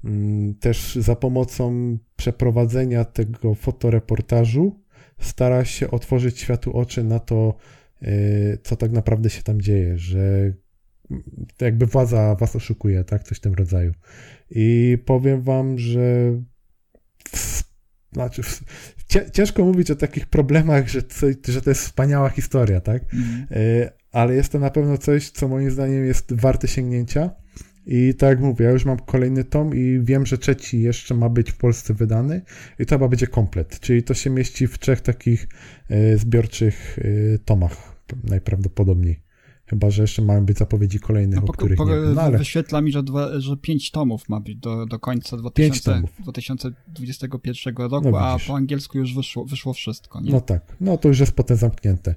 mm, też za pomocą przeprowadzenia tego fotoreportażu stara się otworzyć światu oczy na to, co tak naprawdę się tam dzieje, że jakby władza was oszukuje, tak? Coś w tym rodzaju. I powiem wam, że znaczy, ciężko mówić o takich problemach, że, że to jest wspaniała historia, tak? Mm. Ale jest to na pewno coś, co moim zdaniem jest warte sięgnięcia. I tak jak mówię, ja już mam kolejny tom i wiem, że trzeci jeszcze ma być w Polsce wydany i to chyba będzie komplet, czyli to się mieści w trzech takich y, zbiorczych y, tomach najprawdopodobniej. Chyba, że jeszcze mają być zapowiedzi kolejnych, no, o których po, nie wiem. No, ale... Wyświetla mi, że, dwa, że pięć tomów ma być do, do końca 2000, 2021 roku, no, a po angielsku już wyszło, wyszło wszystko. Nie? No tak, no to już jest potem zamknięte.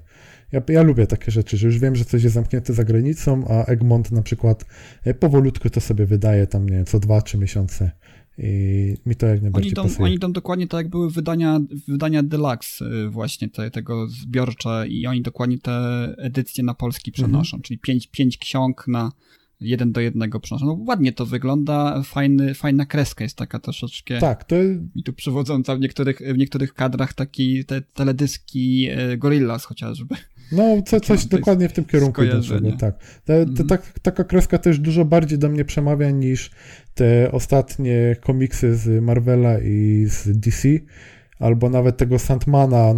Ja, ja lubię takie rzeczy, że już wiem, że coś jest zamknięte za granicą, a Egmont na przykład e, powolutku to sobie wydaje tam, nie wiem, co dwa, trzy miesiące i mi to jak najbardziej oni idą, pasuje. Oni idą dokładnie tak, jak były wydania, wydania Deluxe y, właśnie te, tego zbiorcze i oni dokładnie te edycje na polski mhm. przenoszą, mhm. czyli pięć, pięć ksiąg na jeden do jednego przenoszą. No, ładnie to wygląda, fajny, fajna kreska jest taka troszeczkę. Tak, to I tu przywodząca w niektórych, w niektórych kadrach taki te teledyski y, Gorillaz chociażby. No, co, coś dokładnie w tym kierunku idą tak. Te, te, mm. tak. Taka kreska też dużo bardziej do mnie przemawia niż te ostatnie komiksy z Marvela i z DC, albo nawet tego Sandmana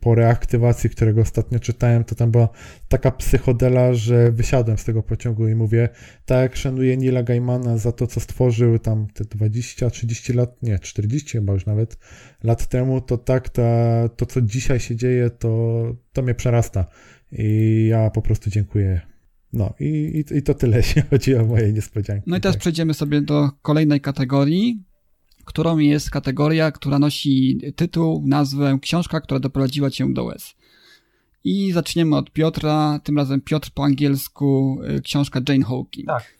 po reaktywacji, którego ostatnio czytałem, to tam była taka psychodela, że wysiadłem z tego pociągu i mówię, tak jak szanuję Nila Gaimana za to, co stworzył tam te 20, 30 lat, nie, 40 chyba już nawet lat temu, to tak ta, to, co dzisiaj się dzieje, to, to mnie przerasta. I ja po prostu dziękuję no i, i, to tyle, jeśli chodzi o moje niespodzianki. No i teraz tak. przejdziemy sobie do kolejnej kategorii, którą jest kategoria, która nosi tytuł, nazwę Książka, która doprowadziła cię do łez. I zaczniemy od Piotra, tym razem Piotr po angielsku, y, książka Jane Hawking. Tak.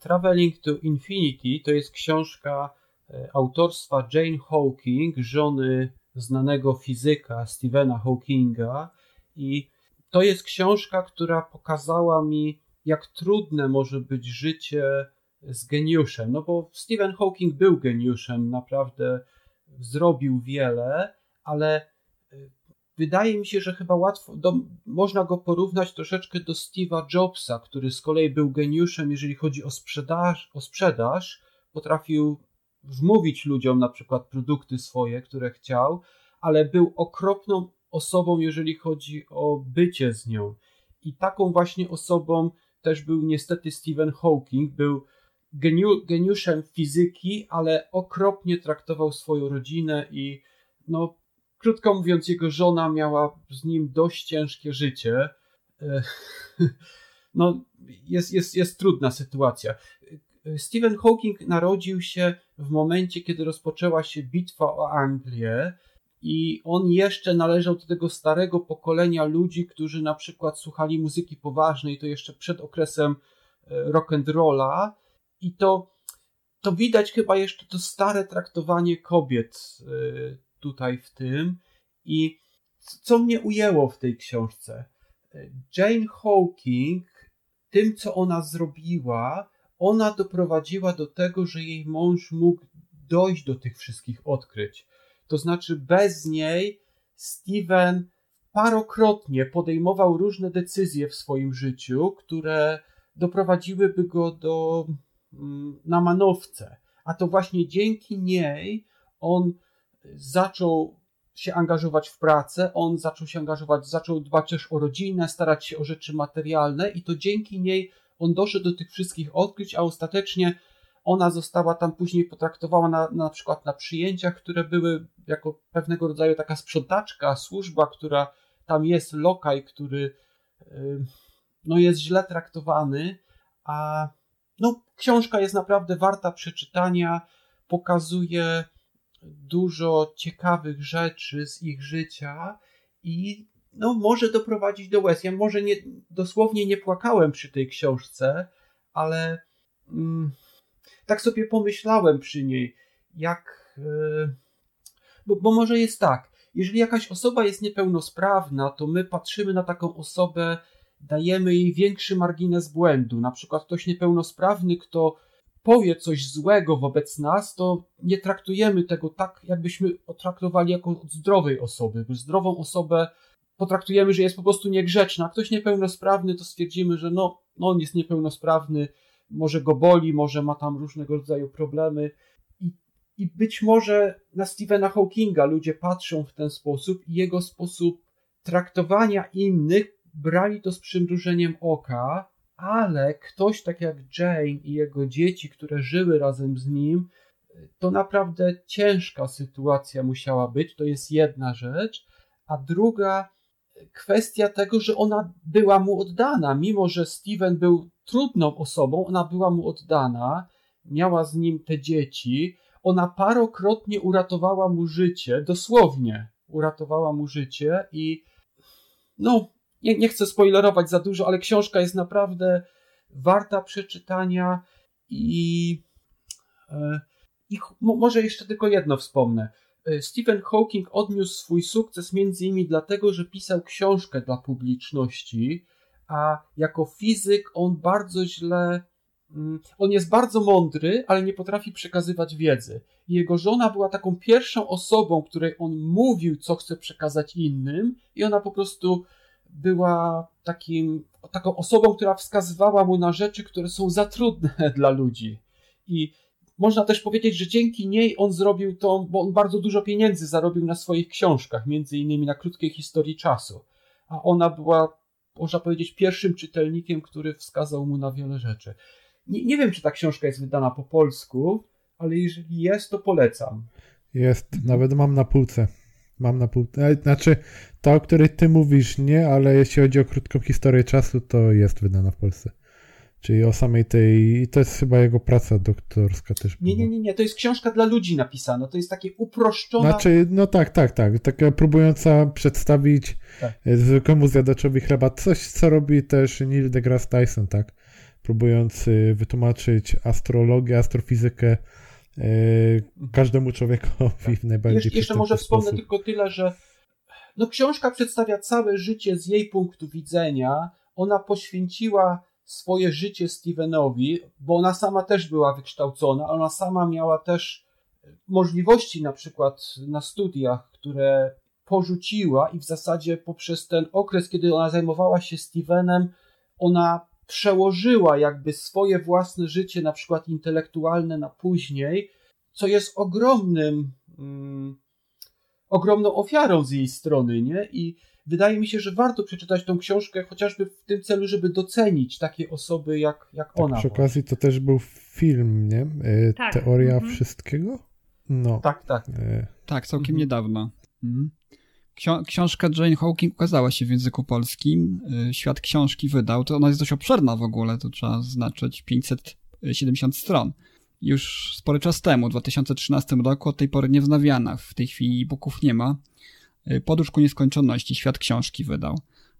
Traveling to Infinity to jest książka y, autorstwa Jane Hawking, żony znanego fizyka Stephena Hawkinga i to jest książka, która pokazała mi, jak trudne może być życie z geniuszem. No bo Stephen Hawking był geniuszem, naprawdę zrobił wiele, ale wydaje mi się, że chyba łatwo, do, można go porównać troszeczkę do Steve'a Jobsa, który z kolei był geniuszem, jeżeli chodzi o sprzedaż, o sprzedaż. Potrafił wmówić ludziom na przykład produkty swoje, które chciał, ale był okropną osobą, jeżeli chodzi o bycie z nią. I taką właśnie osobą też był niestety Stephen Hawking. Był geniu, geniuszem fizyki, ale okropnie traktował swoją rodzinę i no, krótko mówiąc, jego żona miała z nim dość ciężkie życie. E, no, jest, jest, jest trudna sytuacja. Stephen Hawking narodził się w momencie, kiedy rozpoczęła się bitwa o Anglię i on jeszcze należał do tego starego pokolenia ludzi, którzy na przykład słuchali muzyki poważnej, to jeszcze przed okresem e, rock and rolla i to, to widać chyba jeszcze to stare traktowanie kobiet e, tutaj w tym i co mnie ujęło w tej książce. E, Jane Hawking, tym co ona zrobiła, ona doprowadziła do tego, że jej mąż mógł dojść do tych wszystkich odkryć. To znaczy, bez niej Steven parokrotnie podejmował różne decyzje w swoim życiu, które doprowadziłyby go do na manowce. A to właśnie dzięki niej on zaczął się angażować w pracę, on zaczął się angażować, zaczął dbać też o rodzinę, starać się o rzeczy materialne i to dzięki niej on doszedł do tych wszystkich odkryć, a ostatecznie ona została tam później potraktowana na, na przykład na przyjęciach, które były jako pewnego rodzaju taka sprzątaczka, służba, która tam jest, lokaj, który no, jest źle traktowany, a no, książka jest naprawdę warta przeczytania, pokazuje dużo ciekawych rzeczy z ich życia i no, może doprowadzić do łez. Ja może nie, dosłownie nie płakałem przy tej książce, ale mm, tak sobie pomyślałem przy niej, jak. Yy, bo, bo może jest tak, jeżeli jakaś osoba jest niepełnosprawna, to my patrzymy na taką osobę, dajemy jej większy margines błędu. Na przykład ktoś niepełnosprawny, kto powie coś złego wobec nas, to nie traktujemy tego tak, jakbyśmy traktowali jako zdrowej osoby. Zdrową osobę potraktujemy, że jest po prostu niegrzeczna. A ktoś niepełnosprawny, to stwierdzimy, że no, no on jest niepełnosprawny, może go boli, może ma tam różnego rodzaju problemy. I, I być może na Stephena Hawkinga ludzie patrzą w ten sposób i jego sposób traktowania innych brali to z przymrużeniem oka, ale ktoś tak jak Jane i jego dzieci, które żyły razem z nim, to naprawdę ciężka sytuacja musiała być. To jest jedna rzecz. A druga, kwestia tego, że ona była mu oddana, mimo że Steven był trudną osobą, ona była mu oddana, miała z nim te dzieci, ona parokrotnie uratowała mu życie, dosłownie uratowała mu życie i no, nie, nie chcę spoilerować za dużo, ale książka jest naprawdę warta przeczytania i, e, i może jeszcze tylko jedno wspomnę. E, Stephen Hawking odniósł swój sukces między innymi dlatego, że pisał książkę dla publiczności, a jako fizyk on bardzo źle. Mm, on jest bardzo mądry, ale nie potrafi przekazywać wiedzy. Jego żona była taką pierwszą osobą, której on mówił, co chce przekazać innym, i ona po prostu była takim, taką osobą, która wskazywała mu na rzeczy, które są za trudne dla ludzi. I można też powiedzieć, że dzięki niej on zrobił to, bo on bardzo dużo pieniędzy zarobił na swoich książkach, między innymi na krótkiej historii czasu. A ona była, można powiedzieć, pierwszym czytelnikiem, który wskazał mu na wiele rzeczy. Nie, nie wiem, czy ta książka jest wydana po polsku, ale jeżeli jest, to polecam. Jest, nawet mam na półce. Mam na półce. E, znaczy, ta, o której ty mówisz, nie, ale jeśli chodzi o krótką historię czasu, to jest wydana w Polsce. Czyli o samej tej. To jest chyba jego praca doktorska też. Nie, nie, nie, nie. To jest książka dla ludzi napisana. To jest takie uproszczone. Znaczy, no tak, tak, tak. Taka próbująca przedstawić tak. E, zwykłemu zjadaczowi chleba coś, co robi też Neil deGrasse Tyson, tak? Próbując e, wytłumaczyć astrologię, astrofizykę każdemu człowiekowi tak. w najbardziej Jesz, Jeszcze może wspomnę sposób. tylko tyle, że no, książka przedstawia całe życie z jej punktu widzenia. Ona poświęciła swoje życie Stevenowi, bo ona sama też była wykształcona, ona sama miała też możliwości na przykład na studiach, które porzuciła i w zasadzie poprzez ten okres, kiedy ona zajmowała się Stevenem, ona przełożyła jakby swoje własne życie, na przykład intelektualne, na później, co jest ogromnym, mm, ogromną ofiarą z jej strony, nie? I wydaje mi się, że warto przeczytać tą książkę chociażby w tym celu, żeby docenić takie osoby jak, jak tak, ona. Przy okazji to też był film, nie? E, Tak. Teoria Mhm. wszystkiego? No. Tak, tak. E, Tak, całkiem Mhm. niedawno. Mhm. Książka Jane Hawking ukazała się w języku polskim. Y, Świat książki wydał. To ona jest dość obszerna w ogóle, to trzeba zaznaczyć. 570 stron. Już spory czas temu, w 2013 roku, od tej pory nie wznawiana. W tej chwili e-booków nie ma. Y, Podróż ku nieskończoności, Świat książki wydał.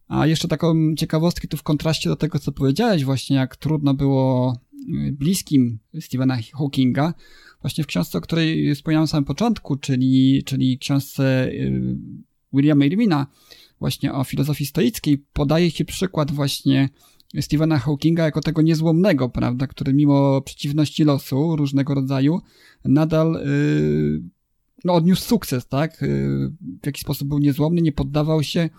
A jeszcze taką ciekawostkę tu w kontraście do tego, co powiedziałeś właśnie, jak trudno było y, bliskim Stephena Hawkinga, właśnie w książce, o której wspomniałem na samym początku, czyli, czyli książce Williama Irwina, właśnie o filozofii stoickiej, podaje się przykład właśnie Stephena Hawkinga jako tego niezłomnego, prawda, który mimo przeciwności losu różnego rodzaju nadal y, no, odniósł sukces, tak? Y, w jakiś sposób był niezłomny, nie poddawał się,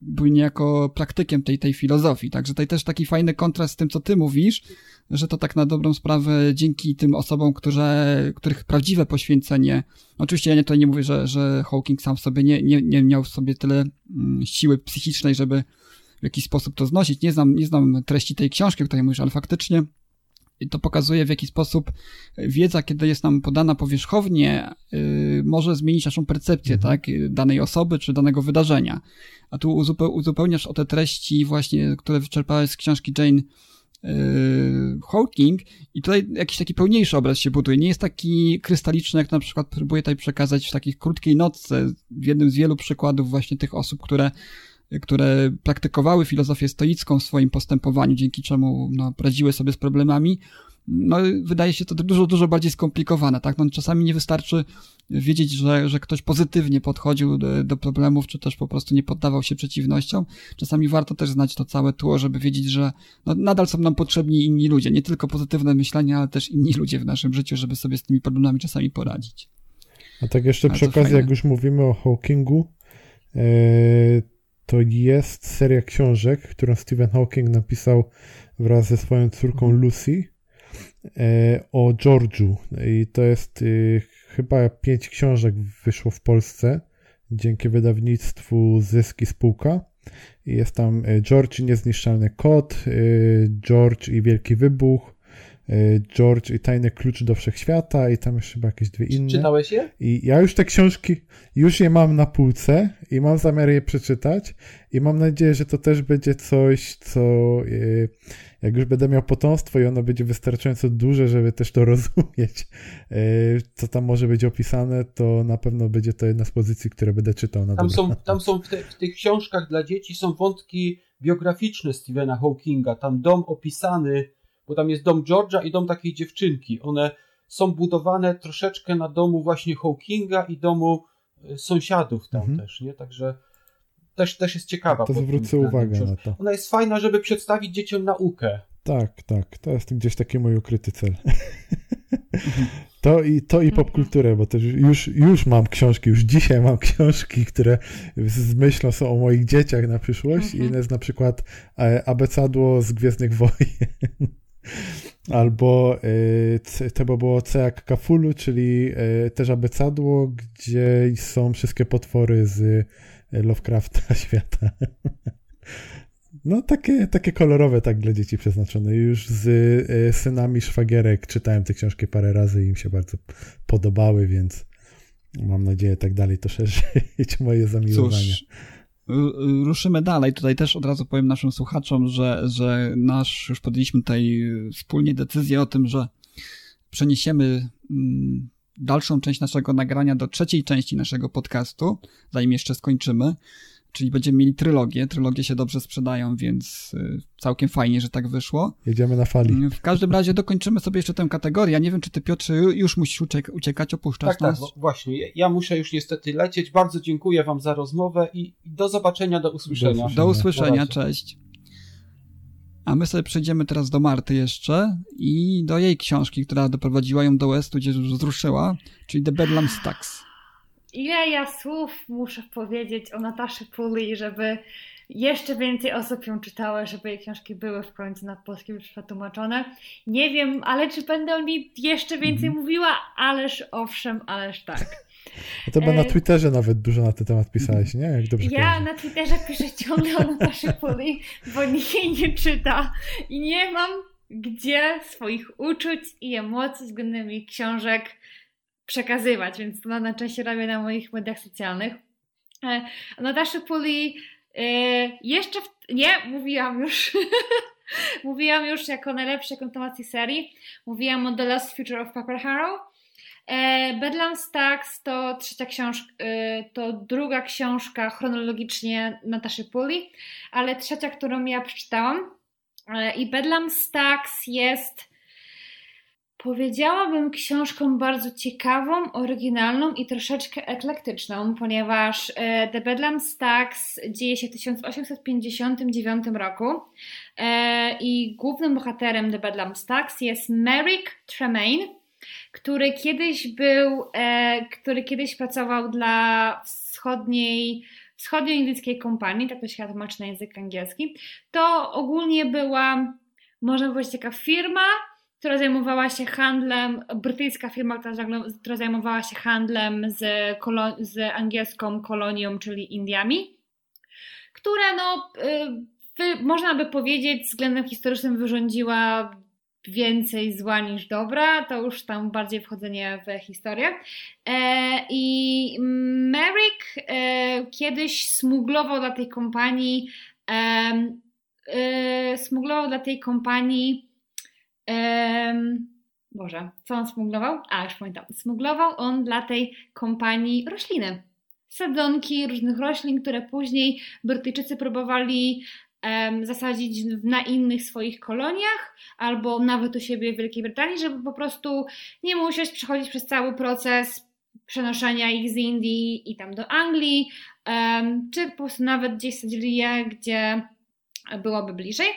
był niejako praktykiem tej, tej filozofii. Także tutaj też taki fajny kontrast z tym, co ty mówisz, że to tak na dobrą sprawę dzięki tym osobom, które, których prawdziwe poświęcenie, oczywiście ja nie, tutaj nie mówię, że, że Hawking sam w sobie nie, nie, nie miał w sobie tyle mm, siły psychicznej, żeby w jakiś sposób to znosić. Nie znam, nie znam treści tej książki, o której mówisz, ale faktycznie to pokazuje, w jaki sposób wiedza, kiedy jest nam podana powierzchownie, yy, może zmienić naszą percepcję, Mhm. tak, danej osoby czy danego wydarzenia. A tu uzupe- uzupełniasz o te treści właśnie, które wyczerpałeś z książki Jane yy, Hawking i tutaj jakiś taki pełniejszy obraz się buduje. Nie jest taki krystaliczny, jak na przykład próbuję tutaj przekazać w takiej krótkiej notce, w jednym z wielu przykładów właśnie tych osób, które które praktykowały filozofię stoicką w swoim postępowaniu, dzięki czemu no, radziły sobie z problemami, no wydaje się to dużo, dużo bardziej skomplikowane, tak? No, czasami nie wystarczy wiedzieć, że, że ktoś pozytywnie podchodził do, do problemów, czy też po prostu nie poddawał się przeciwnościom. Czasami warto też znać to całe tło, żeby wiedzieć, że no, nadal są nam potrzebni inni ludzie, nie tylko pozytywne myślenia, ale też inni ludzie w naszym życiu, żeby sobie z tymi problemami czasami poradzić. A tak jeszcze przy okazji, fajne. jak już mówimy o Hawkingu, e, to jest seria książek, którą Stephen Hawking napisał wraz ze swoją córką Mhm. Lucy e, o George'u. I to jest e, chyba pięć książek wyszło w Polsce dzięki wydawnictwu Zyski Spółka. Jest tam e, George i Niezniszczalny Kot, George i Wielki Wybuch, George i Tajny Klucz do Wszechświata i tam jeszcze chyba jakieś dwie inne. Czytałeś je? I ja już te książki, już je mam na półce i mam zamiar je przeczytać i mam nadzieję, że to też będzie coś, co e, jak już będę miał potomstwo i ono będzie wystarczająco duże, żeby też to rozumieć, e, co tam może być opisane, to na pewno będzie to jedna z pozycji, które będę czytał na Tam są, tam są w, te, w tych książkach dla dzieci są wątki biograficzne Stephena Hawkinga. Tam dom opisany, bo tam jest dom George'a i dom takiej dziewczynki. One są budowane troszeczkę na domu właśnie Hawkinga i domu e, sąsiadów tam Mhm. też, nie? Także też, też jest ciekawa. To zwrócę uwagę na to. Ona jest fajna, żeby przedstawić dzieciom naukę. Tak, tak, to jest gdzieś taki mój ukryty cel. To i, to i popkulturę, bo też już, już mam książki, już dzisiaj mam książki, które z myślą są o moich dzieciach na przyszłość. Mhm. Inne jest na przykład e, Abecadło z Gwiezdnych Wojen. Albo C- to by było C jak Kafulu, czyli e, też abecadło, gdzie są wszystkie potwory z e, Lovecrafta świata. No takie, takie kolorowe tak dla dzieci przeznaczone. Już z e, synami szwagierek czytałem te książki parę razy i im się bardzo podobały, więc mam nadzieję tak dalej to szerzyć moje zamiłowanie. Cóż, y- y, ruszymy dalej. Tutaj też od razu powiem naszym słuchaczom, że, że nasz, już podjęliśmy tutaj wspólnie decyzję o tym, że przeniesiemy mm, dalszą część naszego nagrania do trzeciej części naszego podcastu, zanim jeszcze skończymy. Czyli będziemy mieli trylogię. Trylogie się dobrze sprzedają, więc y, całkiem fajnie, że tak wyszło. Jedziemy na fali. W każdym razie dokończymy sobie jeszcze tę kategorię. Ja nie wiem, czy ty, Piotrze, już musisz uciek- uciekać, opuszczasz Tak, tak, nas? wo- właśnie. Ja muszę już niestety lecieć. Bardzo dziękuję Wam za rozmowę i do zobaczenia, do usłyszenia. Do Do usłyszenia. razie. cześć. A my sobie przejdziemy teraz do Marty jeszcze i do jej książki, która doprowadziła ją do Westu, gdzie już wzruszyła, czyli The Bedlam Stacks. Ile ja słów muszę powiedzieć o Nataszy Puli, żeby jeszcze więcej osób ją czytało, żeby jej książki były w końcu na polski już przetłumaczone. Nie wiem, ale czy będę o niej jeszcze więcej mm. mówiła? Ależ owszem, ależ tak. A to chyba na e, Twitterze nawet dużo na ten temat pisałeś, nie? Jak dobrze Ja kojarzę. na Twitterze piszę ciągle o Nataszy Puli, bo nikt jej nie czyta i nie mam gdzie swoich uczuć i emocji względem jej książek przekazywać, więc to na części robię na moich mediach socjalnych. E, Natasza Puli e, jeszcze w, nie, mówiłam już. Mówiłam już jako najlepszej kontynuacji serii. Mówiłam o The Last Future of Pepper Harrow. E, Bedlam Stacks to trzecia książka, to druga książka chronologicznie Nataszy Puli, ale trzecia, którą ja przeczytałam. I Bedlam Stacks jest Powiedziałabym książką bardzo ciekawą, oryginalną i troszeczkę eklektyczną, ponieważ e, The Bedlam Stacks dzieje się w 1859 roku e, i głównym bohaterem The Bedlam Stacks jest Merrick Tremaine, który kiedyś był, e, który kiedyś pracował dla wschodniej wschodnioindyjskiej kompanii, tak to się tłumaczy na język angielski. To ogólnie była, można powiedzieć, taka firma, która zajmowała się handlem, brytyjska firma, która, zajmowała się handlem z, z angielską kolonią, czyli Indiami, która no, y, można by powiedzieć względem historycznym wyrządziła więcej zła niż dobra, to już tam bardziej wchodzenie w historię. E, I Merrick e, kiedyś smuglował dla tej kompanii e, smuglował dla tej kompanii Um, Boże, co on smuglował? A, już pamiętam. Smuglował on dla tej kompanii rośliny. Sadzonki różnych roślin, które później Brytyjczycy próbowali um, zasadzić na innych swoich koloniach albo nawet u siebie w Wielkiej Brytanii, żeby po prostu nie musieć przechodzić przez cały proces przenoszenia ich z Indii i tam do Anglii, um, czy po prostu nawet gdzieś sadzili je, gdzie byłoby bliżej.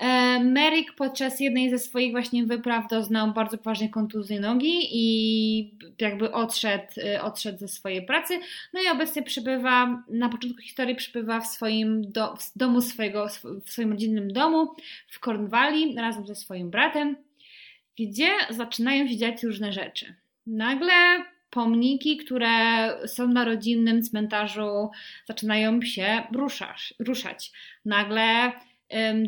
E, Merrick podczas jednej ze swoich właśnie wypraw doznał bardzo poważnej kontuzji nogi i jakby odszedł, e, odszedł ze swojej pracy. No i obecnie przebywa, na początku historii przebywa w swoim do, w domu swojego, w swoim rodzinnym domu w Cornwalli razem ze swoim bratem, gdzie zaczynają się dziać różne rzeczy. Nagle pomniki, które są na rodzinnym cmentarzu, zaczynają się ruszać. ruszać. Nagle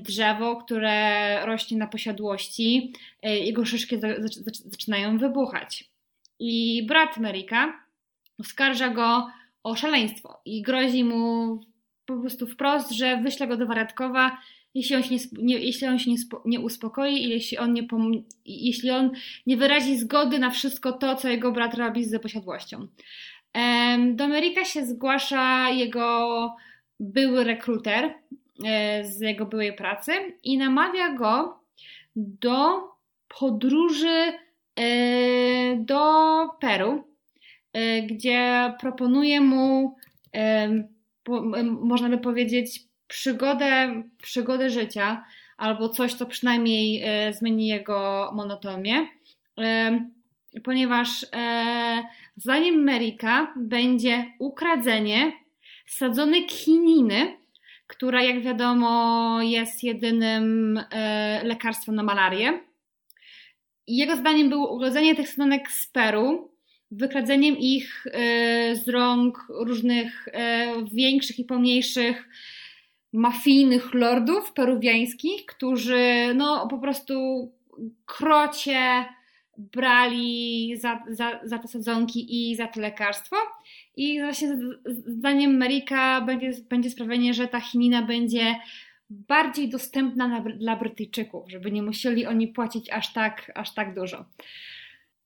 drzewo, które rośnie na posiadłości, jego szyszki zaczynają wybuchać. I brat Merika oskarża go o szaleństwo i grozi mu po prostu wprost, że wyśle go do Wariatkowa, jeśli on się nie, nie jeśli on się nie, nie uspokoi i jeśli on nie, jeśli on nie wyrazi zgody na wszystko to, co jego brat robi z posiadłością. Do Merika się zgłasza jego były rekruter, z jego byłej pracy i namawia go do podróży e, do Peru, e, gdzie proponuje mu, można by powiedzieć, przygodę, przygodę życia albo coś, co przynajmniej zmieni jego monotonię, ponieważ zdaniem Merika będzie ukradzenie sadzonek chininy która jak wiadomo jest jedynym e, lekarstwem na malarię. Jego zdaniem było ugodzenie tych stonek z Peru, wykradzeniem ich e, z rąk różnych e, większych i pomniejszych mafijnych lordów peruwiańskich, którzy no po prostu krocie brali za, za, za te sadzonki i za to lekarstwo. I właśnie zdaniem Merika będzie, będzie sprawienie, że ta chinina będzie bardziej dostępna na, dla Brytyjczyków, żeby nie musieli oni płacić aż tak, aż tak dużo.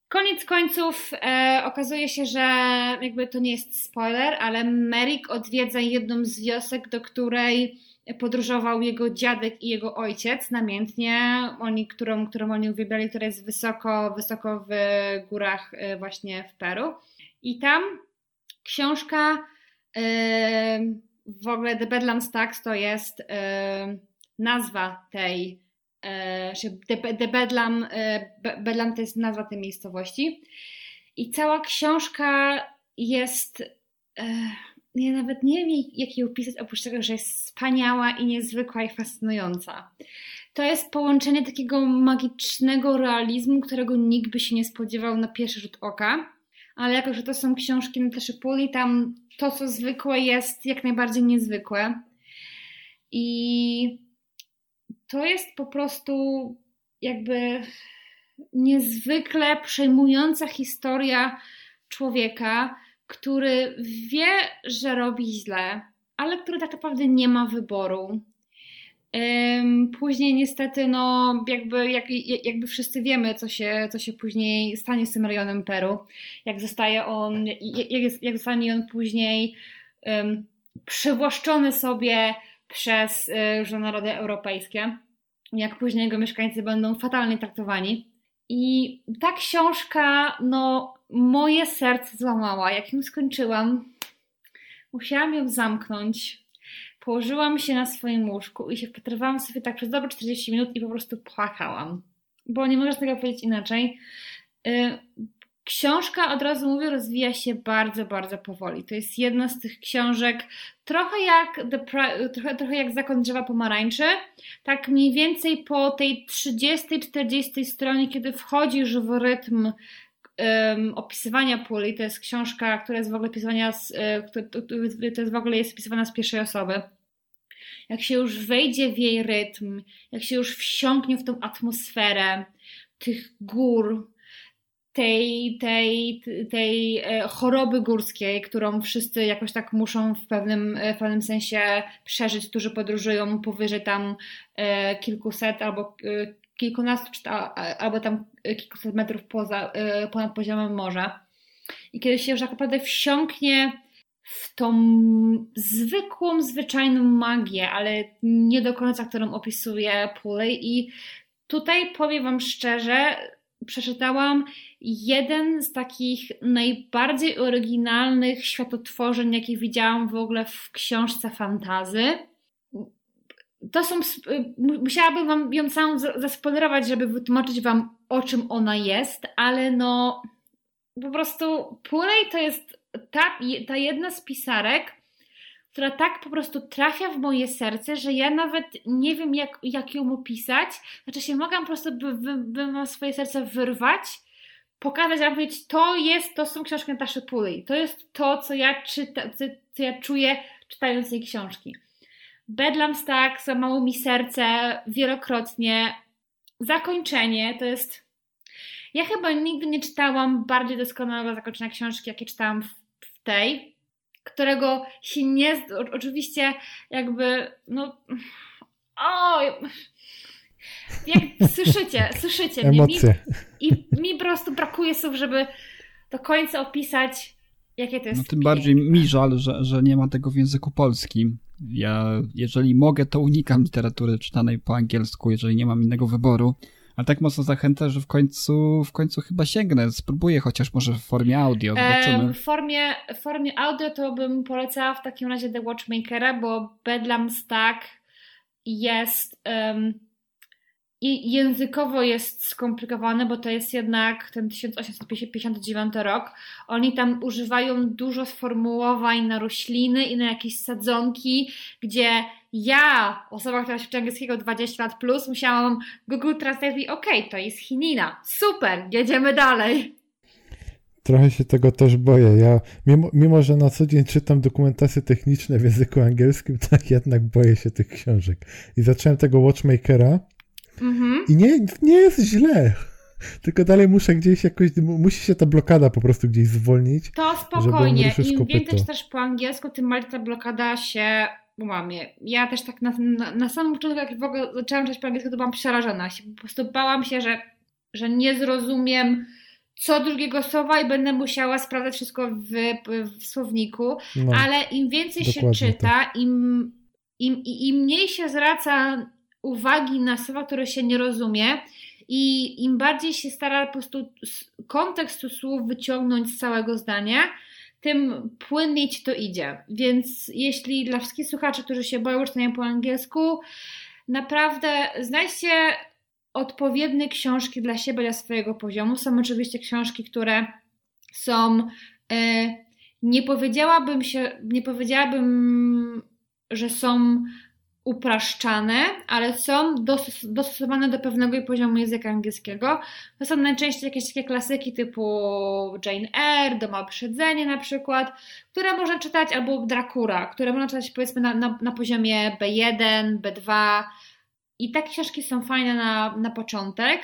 Koniec końców e, okazuje się, że jakby to nie jest spoiler, ale Merrick odwiedza jedną z wiosek, do której podróżował jego dziadek i jego ojciec namiętnie, oni, którą, którą oni uwielbiali, która jest wysoko, wysoko w górach e, właśnie w Peru. I tam książka e, w ogóle The Bedlam Stacks to jest e, nazwa tej The Bedlam, Bedlam to jest nazwa tej miejscowości. I cała książka jest. Ja nawet nie wiem, jak jej opisać, oprócz tego, że jest wspaniała i niezwykła i fascynująca. To jest połączenie takiego magicznego realizmu, którego nikt by się nie spodziewał na pierwszy rzut oka. Ale jako, że to są książki Nataszy Puli, tam to, co zwykłe, jest jak najbardziej niezwykłe. I to jest po prostu jakby niezwykle przejmująca historia człowieka, który wie, że robi źle, ale który tak naprawdę nie ma wyboru. Później niestety, no jakby, jak, jakby wszyscy wiemy, co się, co się później stanie z tym rejonem Peru. Jak zostaje on, jak, jak zostanie on później um, przywłaszczony sobie przez y, różne narody europejskie. Jak później jego mieszkańcy będą fatalnie traktowani. I ta książka, no, moje serce złamała. Jak ją skończyłam, musiałam ją zamknąć. Położyłam się na swoim łóżku i się wpatrywałam sobie tak przez dobre 40 minut i po prostu płakałam. Bo nie można tego powiedzieć inaczej. Y, książka, od razu mówię, rozwija się bardzo, bardzo powoli. To jest jedna z tych książek, trochę jak, The, trochę, trochę jak Zakon Drzewa Pomarańczy. Tak mniej więcej po tej 30-40 stronie, kiedy wchodzisz w rytm um, opisywania puli, to jest książka, która jest w ogóle opisywania z, e, to jest w ogóle jest opisywana z pierwszej osoby. Jak się już wejdzie w jej rytm, jak się już wsiąknie w tą atmosferę tych gór, tej, tej, tej e, choroby górskiej, którą wszyscy jakoś tak muszą w pewnym, w pewnym sensie przeżyć, którzy podróżują powyżej tam e, kilkuset albo kilkunastu, albo tam kilkuset metrów poza, y, ponad poziomem morza. I kiedy się już tak naprawdę wsiąknie w tą zwykłą, zwyczajną magię, ale nie do końca, którą opisuje Pulley. I tutaj powiem Wam szczerze, przeczytałam jeden z takich najbardziej oryginalnych światotworzeń, jakie widziałam w ogóle w książce fantazy to są. Y, musiałabym wam ją całą zaspoilerować, żeby wytłumaczyć wam, o czym ona jest, ale no. Po prostu Pulej to jest ta, ta jedna z pisarek, która tak po prostu trafia w moje serce, że ja nawet nie wiem, jak, jak ją opisać. Znaczy się mogę po prostu by, by, by swoje serce wyrwać, pokazać, a powiedzieć, to jest, to są książki Nataszy Pulej. To jest to, co ja, czyta, co, co ja czuję czytając jej książki. Bedlam Stack, złamało mi serce wielokrotnie. Zakończenie to jest. Ja chyba nigdy nie czytałam bardziej doskonałego zakończenia książki, jakie czytałam w, w tej, którego się nie. Oczywiście, jakby. No. O! Jak słyszycie, słyszycie mnie. Mi, I mi po prostu brakuje słów, żeby do końca opisać, jakie to jest. No tym bardziej mi żal, że, że nie ma tego w języku polskim. Ja, jeżeli mogę, to unikam literatury czytanej po angielsku, jeżeli nie mam innego wyboru. Ale tak mocno zachęcę, że w końcu, w końcu chyba sięgnę, spróbuję chociaż może w formie audio, zobaczymy. w, formie, w formie audio to bym polecała w takim razie The Watchmakera, bo Bedlam Stack jest... Um, i językowo jest skomplikowane, bo to jest jednak ten 1859 rok. Oni tam używają dużo sformułowań na rośliny i na jakieś sadzonki, gdzie ja, osoba, która się angielskiego 20 lat plus, musiałam Google Translate i okej, okay, to jest chinina. Super, jedziemy dalej. Trochę się tego też boję. Ja, mimo, mimo, że na co dzień czytam dokumentacje techniczne w języku angielskim, tak jednak boję się tych książek. I zacząłem tego Watchmakera Mhm. I nie, nie jest źle. Tylko dalej muszę gdzieś jakoś, musi się ta blokada po prostu gdzieś zwolnić. To spokojnie. Im więcej czytasz po angielsku, tym bardziej ta blokada się łamie. Ja też tak na, na, na samym początku, jak w ogóle zaczęłam czytać po angielsku, to byłam przerażona. Po prostu bałam się, że, że nie zrozumiem co drugiego słowa i będę musiała sprawdzać wszystko w, w słowniku, no, ale im więcej się czyta, tak. im, im, im mniej się zwraca uwagi na słowa, które się nie rozumie i im bardziej się stara po prostu kontekstu słów wyciągnąć z całego zdania, tym płynniej ci to idzie. Więc jeśli dla wszystkich słuchaczy, którzy się boją czytania po angielsku, naprawdę znajdźcie odpowiednie książki dla siebie, dla swojego poziomu. Są oczywiście książki, które są y, Nie powiedziałabym się, nie powiedziałabym, że są upraszczane, ale są dostosowane do pewnego poziomu języka angielskiego. To są najczęściej jakieś takie klasyki typu Jane Eyre, Doma Uprzedzenie na przykład, które można czytać, albo Dracula, które można czytać powiedzmy na, na, na poziomie B1, B2 i takie książki są fajne na, na początek.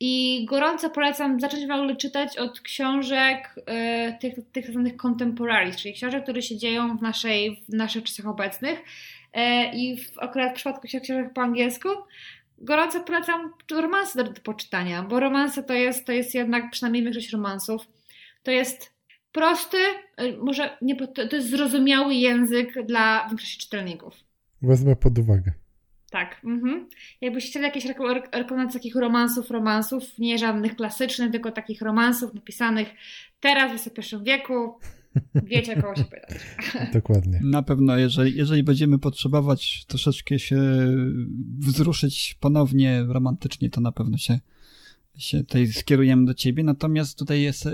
I gorąco polecam zacząć w ogóle czytać od książek y, tych, tych zwanych contemporaries, czyli książek, które się dzieją w, naszej, w naszych czasach obecnych. E, I w, akurat w przypadku książek po angielsku gorąco polecam romanse do, do poczytania, bo romanse to jest, to jest jednak, przynajmniej większość romansów, to jest prosty, e, może nie, to jest zrozumiały język dla większości czytelników. Wezmę pod uwagę. Tak. Mhm. Jakbyście chcieli jakieś rekomendacje takich romansów, romansów, nie żadnych klasycznych, tylko takich romansów napisanych teraz w XXI wieku, wiecie kogo się pytać. Dokładnie. Na pewno, jeżeli, jeżeli będziemy potrzebować troszeczkę się wzruszyć ponownie romantycznie, to na pewno się, się tutaj skierujemy do ciebie. Natomiast tutaj jest,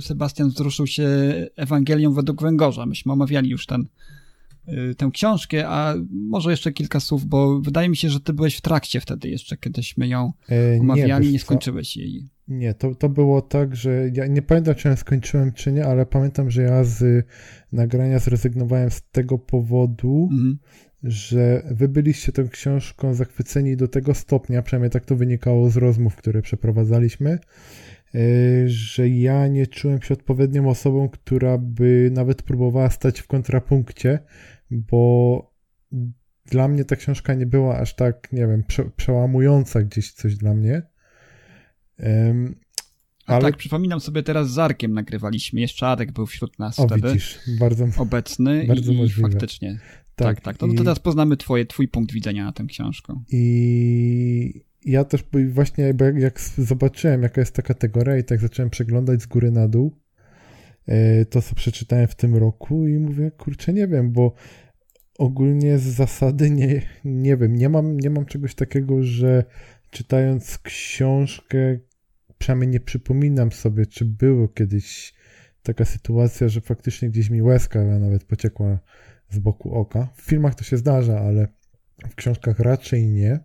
Sebastian wzruszył się Ewangelią według Węgorza. Myśmy omawiali już ten, tę książkę, a może jeszcze kilka słów, bo wydaje mi się, że ty byłeś w trakcie wtedy jeszcze, kiedyśmy ją e, omawiali, nie, nie skończyłeś jej. Nie, to, to było tak, że ja nie pamiętam, czy ja skończyłem, czy nie, ale pamiętam, że ja z nagrania zrezygnowałem z tego powodu, mhm. że wy byliście tą książką zachwyceni do tego stopnia, przynajmniej tak to wynikało z rozmów, które przeprowadzaliśmy, e, że ja nie czułem się odpowiednią osobą, która by nawet próbowała stać w kontrapunkcie, bo dla mnie ta książka nie była aż tak, nie wiem, prze, przełamująca gdzieś coś dla mnie. Um, ale... tak, przypominam sobie teraz z Arkiem nagrywaliśmy, jeszcze Arek był wśród nas o, wtedy widzisz, bardzo, obecny bardzo i, możliwe. faktycznie. Tak, tak. tak. No, i... to teraz poznamy twoje, twój punkt widzenia na tę książkę. I ja też właśnie jak, jak zobaczyłem, jaka jest ta kategoria i tak zacząłem przeglądać z góry na dół to, co przeczytałem w tym roku i mówię, kurczę, nie wiem, bo ogólnie z zasady nie, nie wiem, nie mam, nie mam czegoś takiego, że czytając książkę, przynajmniej nie przypominam sobie, czy było kiedyś taka sytuacja, że faktycznie gdzieś mi łezka nawet pociekła z boku oka. W filmach to się zdarza, ale w książkach raczej nie.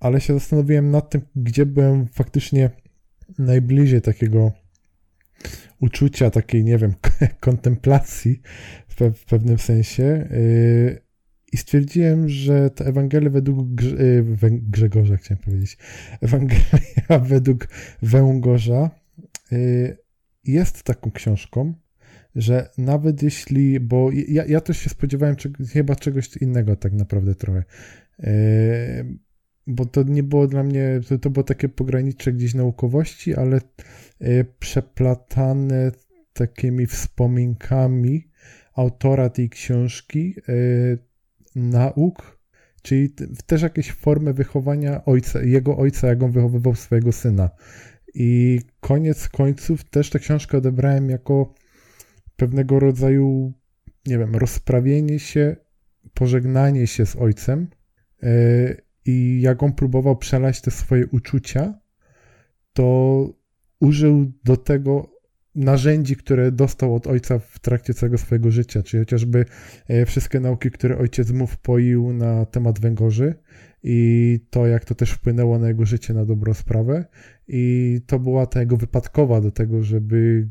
Ale się zastanowiłem nad tym, gdzie byłem faktycznie najbliżej takiego uczucia, takiej, nie wiem, kontemplacji w, pe w pewnym sensie. Yy, I stwierdziłem, że ta Ewangelia według Grze yy, Grzegorza, chciałem powiedzieć, Ewangelia według Węgorza yy, jest taką książką, że nawet jeśli, bo ja, ja też się spodziewałem chyba czegoś innego tak naprawdę trochę, bo to nie było dla mnie, to, to było takie pogranicze gdzieś naukowości, ale yy, przeplatane takimi wspominkami autora tej książki yy, nauk, czyli też jakieś formy wychowania ojca, jego ojca, jak on wychowywał swojego syna. I koniec końców też tę książkę odebrałem jako pewnego rodzaju, nie wiem, rozprawienie się, pożegnanie się z ojcem yy, i jak on próbował przelać te swoje uczucia, to użył do tego narzędzi, które dostał od ojca w trakcie całego swojego życia, czyli chociażby e, wszystkie nauki, które ojciec mu wpoił na temat węgorzy i to, jak to też wpłynęło na jego życie na dobrą sprawę. I to była ta jego wypadkowa do tego, żeby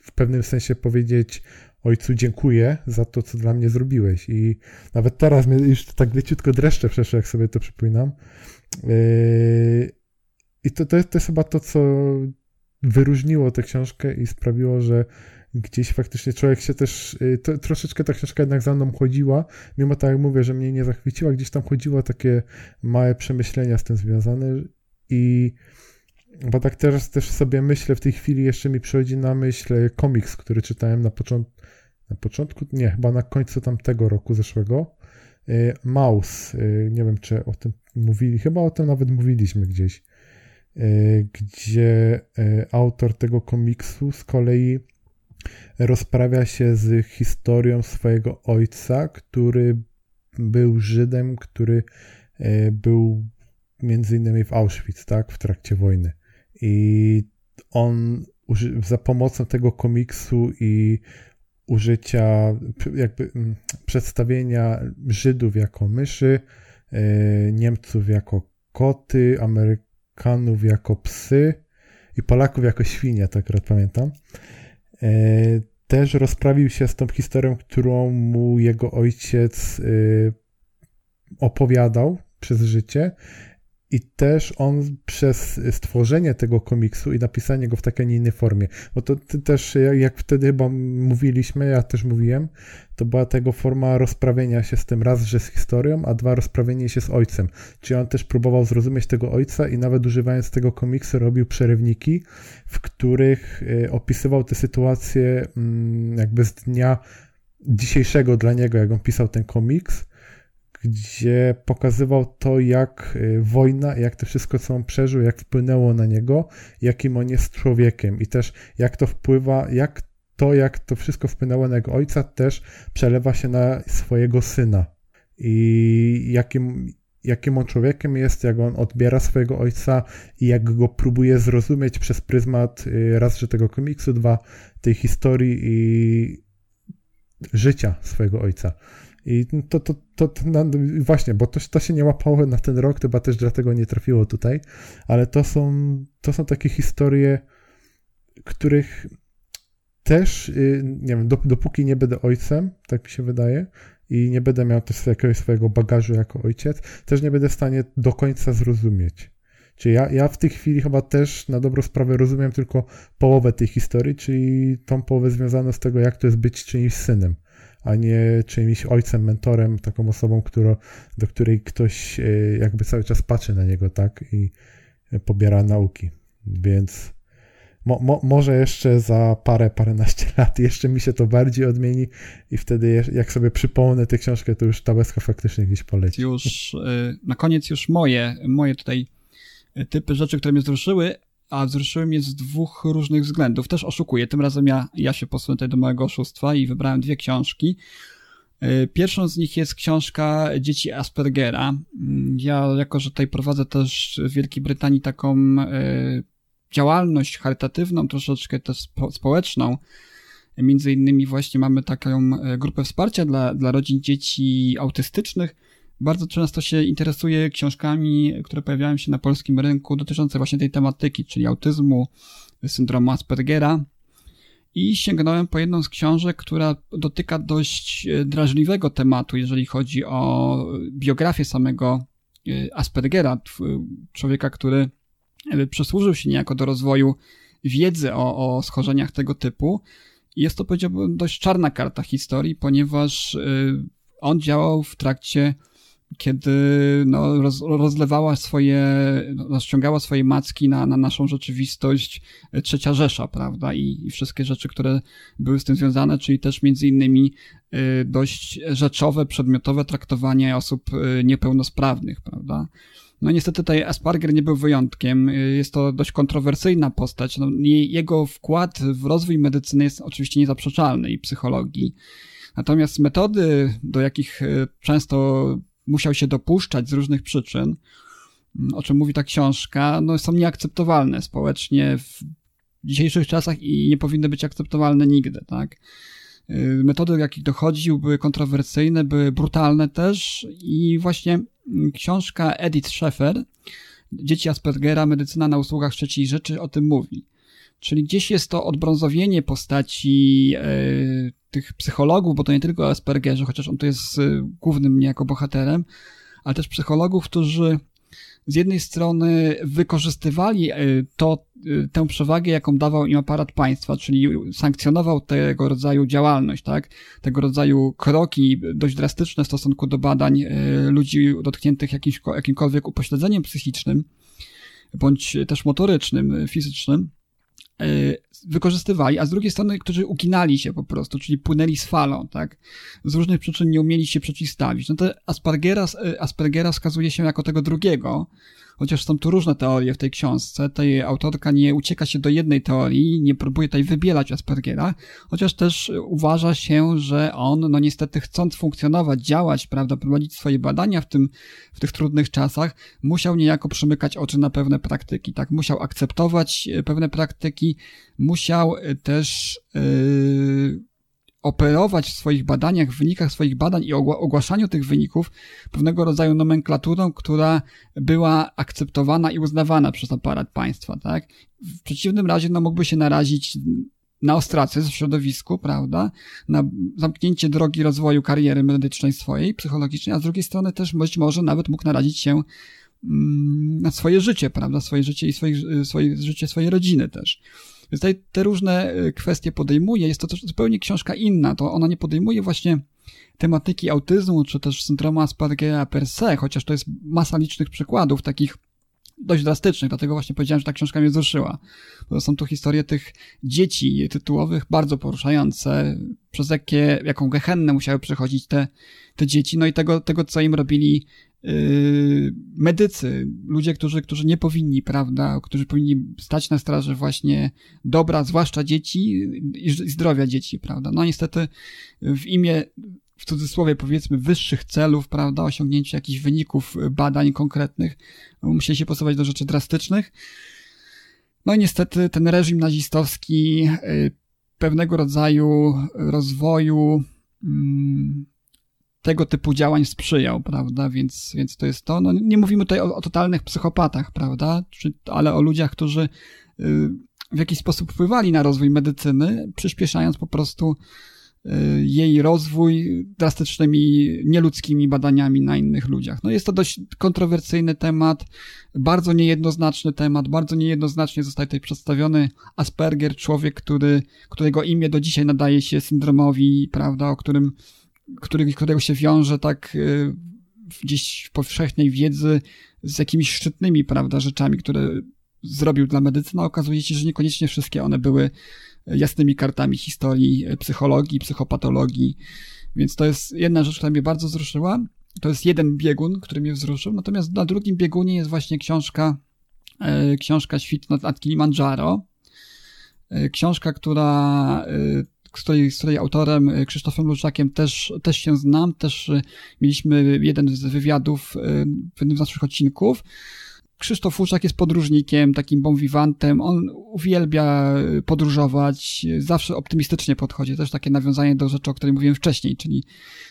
w pewnym sensie powiedzieć ojcu dziękuję za to, co dla mnie zrobiłeś i nawet teraz mnie już tak leciutko dreszcze przeszło, jak sobie to przypominam. E, I to, to, jest, to jest chyba to, co wyróżniło tę książkę i sprawiło, że gdzieś faktycznie człowiek się też, y, to, troszeczkę ta książka jednak za mną chodziła, mimo tak jak mówię, że mnie nie zachwyciła, gdzieś tam chodziło takie małe przemyślenia z tym związane i bo tak teraz też sobie myślę, w tej chwili jeszcze mi przychodzi na myśl komiks, który czytałem na początku, na początku, nie, chyba na końcu tamtego roku zeszłego, y, Maus, y, nie wiem czy o tym mówili, chyba o tym nawet mówiliśmy gdzieś, E, gdzie e, autor tego komiksu z kolei rozprawia się z historią swojego ojca, który był Żydem, który e, był między innymi w Auschwitz, tak, w trakcie wojny. I on za pomocą tego komiksu i użycia, jakby przedstawienia Żydów jako myszy, Niemców jako koty, Amerykanów jako psy i Polaków jako świnie, tak akurat pamiętam. Też rozprawił się z tą historią, którą mu jego ojciec opowiadał przez życie i też on przez stworzenie tego komiksu i napisanie go w takiej, nie innej formie, bo to też, jak wtedy chyba mówiliśmy, ja też mówiłem, to była tego forma rozprawienia się z tym raz, że z historią, a dwa, rozprawienie się z ojcem. Czyli on też próbował zrozumieć tego ojca i nawet używając tego komiksu robił przerywniki, w których y, opisywał te sytuacje mm, jakby z dnia dzisiejszego dla niego, jak on pisał ten komiks, gdzie pokazywał to, jak y, wojna, jak to wszystko, co on przeżył, jak wpłynęło na niego, jakim on jest człowiekiem i też jak to wpływa, jak to, jak to wszystko wpłynęło na jego ojca, też przelewa się na swojego syna. I jakim, jakim on człowiekiem jest, jak on odbiera swojego ojca i jak go próbuje zrozumieć przez pryzmat y, raz, że tego komiksu, dwa, tej historii i życia swojego ojca. I to, to, to, to właśnie, bo to, to się nie łapało na ten rok, chyba też dlatego nie trafiło tutaj, ale to są, to są takie historie, których też, y, nie wiem, dopóki nie będę ojcem, tak mi się wydaje, i nie będę miał też jakiegoś swojego bagażu jako ojciec, też nie będę w stanie do końca zrozumieć. Czyli ja, ja w tej chwili chyba też na dobrą sprawę rozumiem tylko połowę tej historii, czyli tą połowę związaną z tego, jak to jest być czyimś synem a nie czyimś ojcem, mentorem, taką osobą, którą, do której ktoś e, jakby cały czas patrzy na niego, tak, i pobiera nauki. Więc mo, mo, może jeszcze za parę, paręnaście lat jeszcze mi się to bardziej odmieni i wtedy jak sobie przypomnę tę książkę, to już tabeska faktycznie gdzieś poleci. Już e, na koniec już moje, moje tutaj typy rzeczy, które mnie wzruszyły, a wzruszyły mnie z dwóch różnych względów. Też oszukuję. Tym razem ja, ja się posunę tutaj do mojego oszustwa i wybrałem dwie książki. E, pierwszą z nich jest książka Dzieci Aspergera. Mm, ja, jako że tutaj prowadzę też w Wielkiej Brytanii taką e, działalność charytatywną, troszeczkę też społeczną, między innymi właśnie mamy taką e, grupę wsparcia dla, dla rodzin dzieci autystycznych, bardzo często się interesuję książkami, które pojawiają się na polskim rynku dotyczące właśnie tej tematyki, czyli autyzmu, syndromu Aspergera. I sięgnąłem po jedną z książek, która dotyka dość e, drażliwego tematu, jeżeli chodzi o biografię samego e, Aspergera, człowieka, który e, przysłużył się niejako do rozwoju wiedzy o, o schorzeniach tego typu. Jest to, powiedziałbym, dość czarna karta historii, ponieważ on działał w trakcie kiedy no, roz, rozlewała swoje, rozciągała swoje macki na, na naszą rzeczywistość trzecia Rzesza, prawda? I, I, wszystkie rzeczy, które były z tym związane, czyli też między innymi y, dość rzeczowe, przedmiotowe traktowanie osób y, niepełnosprawnych, prawda? No niestety tutaj Asperger nie był wyjątkiem. Jest to dość kontrowersyjna postać. No, jego wkład w rozwój medycyny jest oczywiście niezaprzeczalny i psychologii. Natomiast metody, do jakich często musiał się dopuszczać z różnych przyczyn, mm, o czym mówi ta książka, no są nieakceptowalne społecznie w dzisiejszych czasach i nie powinny być akceptowalne nigdy, tak? Y, metody, do jakich dochodził, były kontrowersyjne, były brutalne też i właśnie mm, książka Edith Schaeffer, Dzieci Aspergera, medycyna na usługach trzeciej rzeczy o tym mówi. Czyli gdzieś jest to odbrązowienie postaci e, tych psychologów, bo to nie tylko Aspergerze, chociaż on tu jest e, głównym niejako bohaterem, ale też psychologów, którzy z jednej strony wykorzystywali e, to, tę przewagę, jaką dawał im aparat państwa, czyli sankcjonował tego rodzaju działalność, tak? Tego rodzaju kroki dość drastyczne w stosunku do badań ludzi dotkniętych jakimś, jakimkolwiek upośledzeniem psychicznym, bądź też motorycznym, fizycznym wykorzystywali, a z drugiej strony, którzy uginali się po prostu, czyli płynęli z falą, tak? Z różnych przyczyn nie umieli się przeciwstawić. No to Aspergera, e, Aspergera wskazuje się jako tego drugiego, chociaż są tu różne teorie w tej książce, tej autorka nie ucieka się do jednej teorii, nie próbuje tutaj wybielać Aspergera, chociaż też uważa się, że on, no niestety chcąc funkcjonować, działać, prawda, prowadzić swoje badania w tym, w tych trudnych czasach, musiał niejako przymykać oczy na pewne praktyki, tak, musiał akceptować e, pewne praktyki, musiał e, też yy, operować w swoich badaniach, w wynikach swoich badań i ogłaszaniu tych wyników pewnego rodzaju nomenklaturą, która była akceptowana i uznawana przez aparat państwa, tak? W przeciwnym razie, no, mógłby się narazić na ostracyzm w środowisku, prawda? Na zamknięcie drogi rozwoju kariery medycznej swojej, psychologicznej, a z drugiej strony też być może nawet mógł narazić się mm, na swoje życie, prawda? Swoje życie i swoje, swoje życie swojej rodziny też. Więc tutaj te różne y, kwestie podejmuje. Jest to też zupełnie książka inna. To ona nie podejmuje właśnie tematyki autyzmu, czy też syndromu Aspergera per se, chociaż to jest masa licznych przykładów takich dość drastycznych, dlatego właśnie powiedziałem, że ta książka mnie wzruszyła. Bo są tu historie tych dzieci tytułowych bardzo poruszające, przez jakie, jaką gehennę musiały przechodzić te, te dzieci, no i tego, tego, co im robili medycy, ludzie, którzy, którzy nie powinni, prawda, którzy powinni stać na straży właśnie dobra, zwłaszcza dzieci i zdrowia dzieci, prawda. No niestety w imię w cudzysłowie powiedzmy wyższych celów, prawda, osiągnięcia jakichś wyników y, badań konkretnych, musieli się posuwać do rzeczy drastycznych. No i niestety ten reżim nazistowski y, pewnego rodzaju rozwoju mm, tego typu działań sprzyjał, prawda, więc, więc to jest to. No, nie mówimy tutaj o, o totalnych psychopatach, prawda, Czy, ale o ludziach, którzy y, w jakiś sposób wpływali na rozwój medycyny, przyspieszając po prostu Y, jej rozwój drastycznymi, nieludzkimi badaniami na innych ludziach. No jest to dość kontrowersyjny temat, bardzo niejednoznaczny temat, bardzo niejednoznacznie zostaje tutaj przedstawiony Asperger, człowiek, który, którego imię do dzisiaj nadaje się syndromowi, prawda, o którym, który, którego się wiąże tak y, gdzieś w powszechnej wiedzy z jakimiś szczytnymi, prawda, rzeczami, które zrobił dla medycyny, okazuje się, że niekoniecznie wszystkie one były jasnymi kartami historii e, psychologii, psychopatologii. Więc to jest jedna rzecz, która mnie bardzo wzruszyła. To jest jeden biegun, który mnie wzruszył. Natomiast na drugim biegunie jest właśnie książka, e, książka Świt nad, nad Kilimandżaro. Książka, która, której, z której autorem Krzysztofem Luczakiem też, też się znam, też mieliśmy jeden z wywiadów w jednym z naszych odcinków. Krzysztof Łuczak jest podróżnikiem, takim bon vivantem. On uwielbia podróżować, zawsze optymistycznie podchodzi. Też takie nawiązanie do rzeczy, o której mówiłem wcześniej, czyli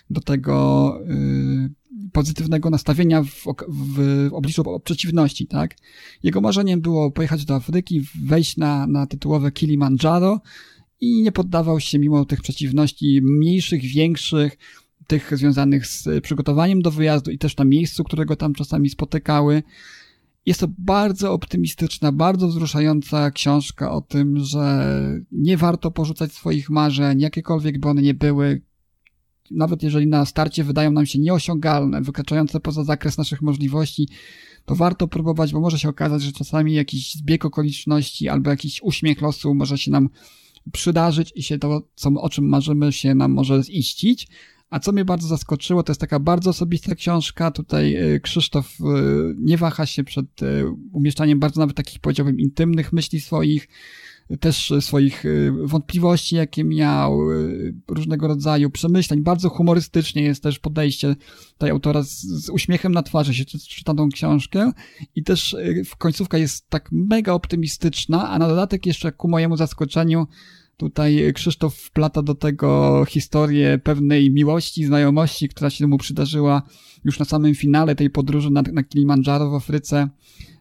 do tego y, pozytywnego nastawienia w, w, w obliczu przeciwności, tak? Jego marzeniem było pojechać do Afryki, wejść na, na tytułowe Kilimandżaro i nie poddawał się mimo tych przeciwności mniejszych, większych, tych związanych z przygotowaniem do wyjazdu i też na miejscu, którego tam czasami spotykały. Jest to bardzo optymistyczna, bardzo wzruszająca książka o tym, że nie warto porzucać swoich marzeń, jakiekolwiek by one nie były, nawet jeżeli na starcie wydają nam się nieosiągalne, wykraczające poza zakres naszych możliwości, to warto próbować, bo może się okazać, że czasami jakiś zbieg okoliczności albo jakiś uśmiech losu może się nam przydarzyć i się to, co, o czym marzymy, się nam może ziścić, a co mnie bardzo zaskoczyło, to jest taka bardzo osobista książka. Tutaj e, Krzysztof e, nie waha się przed e, umieszczaniem bardzo nawet takich, powiedziałbym, intymnych myśli swoich, też swoich wątpliwości, jakie miał, różnego rodzaju przemyśleń. Bardzo humorystycznie jest też podejście tutaj autora z, z uśmiechem na twarzy się czyta tą książkę i też w końcówka jest tak mega optymistyczna, a na dodatek jeszcze ku mojemu zaskoczeniu Tutaj Krzysztof wplata do tego historię pewnej miłości, znajomości, która się mu przydarzyła już na samym finale tej podróży na, na Kilimandżaro w Afryce,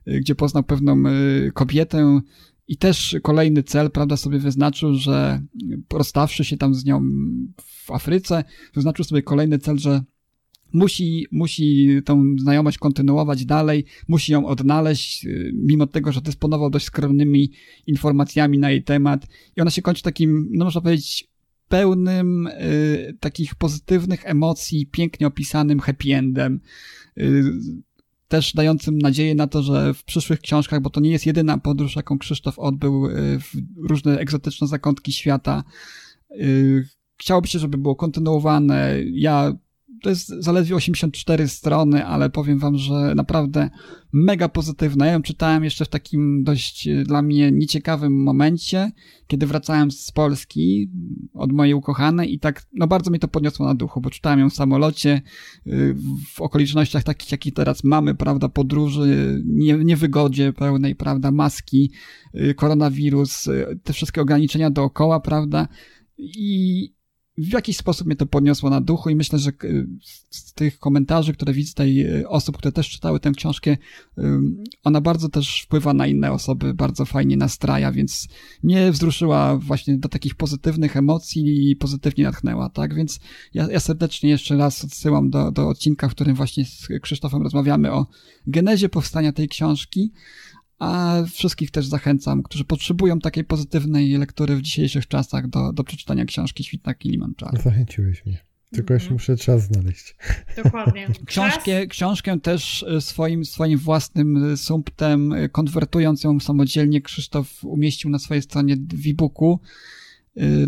y, gdzie poznał pewną y, kobietę i też kolejny cel, prawda, sobie wyznaczył, że rozstawszy się tam z nią w Afryce, wyznaczył sobie kolejny cel, że musi, musi tą znajomość kontynuować dalej, musi ją odnaleźć, mimo tego, że dysponował dość skromnymi informacjami na jej temat. I ona się kończy takim, no można powiedzieć, pełnym y, takich pozytywnych emocji, pięknie opisanym happy endem. Y, też dającym nadzieję na to, że w przyszłych książkach, bo to nie jest jedyna podróż, jaką Krzysztof odbył y, w różne egzotyczne zakątki świata, y, chciałoby się, żeby było kontynuowane. Ja to jest zaledwie 84 strony, ale powiem wam, że naprawdę mega pozytywna. Ja ją czytałem jeszcze w takim dość e, dla mnie nieciekawym momencie, kiedy wracałem z Polski od mojej ukochanej i tak, no bardzo mi to podniosło na duchu, bo czytałem ją w samolocie, e, w okolicznościach takich, jakie teraz mamy, prawda, podróży, nie, niewygodzie pełnej, prawda, maski, e, koronawirus, te wszystkie ograniczenia dookoła, prawda, i w jakiś sposób mnie to podniosło na duchu i myślę, że z tych komentarzy, które widzę tutaj osób, które też czytały tę książkę, ona bardzo też wpływa na inne osoby, bardzo fajnie nastraja, więc mnie wzruszyła właśnie do takich pozytywnych emocji i pozytywnie natchnęła, tak? Więc ja, ja serdecznie jeszcze raz odsyłam do, do odcinka, w którym właśnie z Krzysztofem rozmawiamy o genezie powstania tej książki, a wszystkich też zachęcam, którzy potrzebują takiej pozytywnej lektury w dzisiejszych czasach do, do przeczytania książki Świtna Kilimandżaro. Zachęciłeś mnie. Tylko jeszcze muszę czas znaleźć. Dokładnie. Książkę, książkę też e, swoim, swoim własnym e, sumptem, e, konwertując ją samodzielnie, Krzysztof umieścił na swojej stronie w e-booku.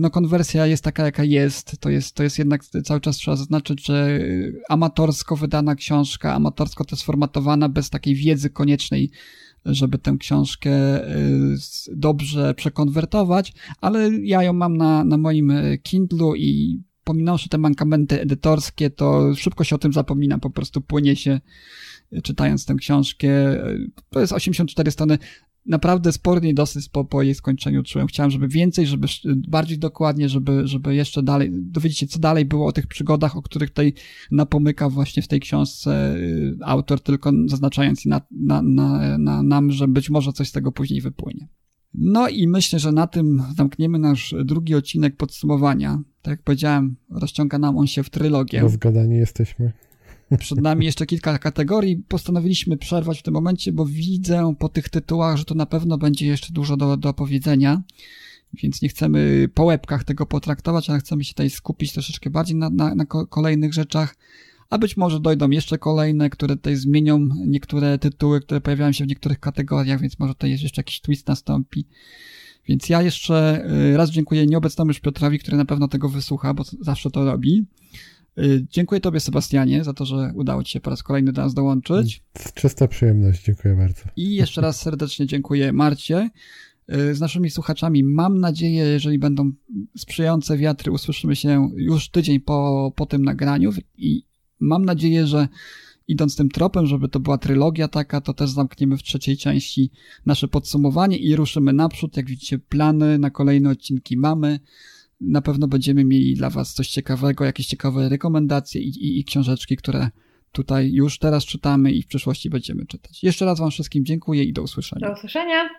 No konwersja jest taka, jaka jest. To jest, to jest jednak cały czas trzeba zaznaczyć, że amatorsko wydana książka, amatorsko też sformatowana, bez takiej wiedzy koniecznej żeby tę książkę dobrze przekonwertować, ale ja ją mam na, na moim Kindlu i pominąwszy te mankamenty edytorskie, to szybko się o tym zapomina, po prostu płynie się czytając tę książkę. To jest 84 strony. Naprawdę spornie dosyć po, po jej skończeniu czułem. Chciałem, żeby więcej, żeby bardziej dokładnie, żeby, żeby jeszcze dalej, dowiedzieć się, co dalej było o tych przygodach, o których tutaj napomyka właśnie w tej książce y, autor, tylko zaznaczając na, na, na, na nam, że być może coś z tego później wypłynie. No i myślę, że na tym zamkniemy nasz drugi odcinek podsumowania. Tak jak powiedziałem, rozciąga nam on się w trylogię. Rozgadani jesteśmy. Przed nami jeszcze kilka kategorii. Postanowiliśmy przerwać w tym momencie, bo widzę po tych tytułach, że tu na pewno będzie jeszcze dużo do, do powiedzenia. Więc nie chcemy po łebkach tego potraktować, ale chcemy się tutaj skupić troszeczkę bardziej na, na, na kolejnych rzeczach a być może dojdą jeszcze kolejne, które tutaj zmienią niektóre tytuły, które pojawiają się w niektórych kategoriach, więc może tutaj jeszcze jakiś twist nastąpi. Więc ja jeszcze y, raz dziękuję nieobecnemu już Piotrowi, który na pewno tego wysłucha, bo zawsze to robi. Y, dziękuję Tobie, Sebastianie, za to, że udało Ci się po raz kolejny do nas dołączyć. Czysta przyjemność, dziękuję bardzo. I jeszcze raz serdecznie dziękuję Marcie. Y, z naszymi słuchaczami mam nadzieję, jeżeli będą sprzyjające wiatry, usłyszymy się już tydzień po, po tym nagraniu i mam nadzieję, że idąc tym tropem, żeby to była trylogia taka, to też zamkniemy w trzeciej części nasze podsumowanie i ruszymy naprzód. Jak widzicie, plany na kolejne odcinki mamy. Na pewno będziemy mieli dla Was coś ciekawego, jakieś ciekawe rekomendacje i, i, i książeczki, które tutaj już teraz czytamy i w przyszłości będziemy czytać. Jeszcze raz Wam wszystkim dziękuję i do usłyszenia. Do usłyszenia.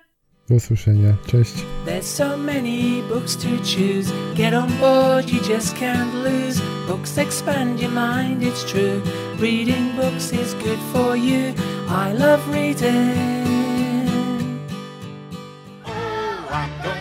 Do usłyszenia. Cześć. There's so many books to choose. Get on board, you just can't lose. Books expand your mind, it's true. Reading books is good for you. I love reading. Oh, I'm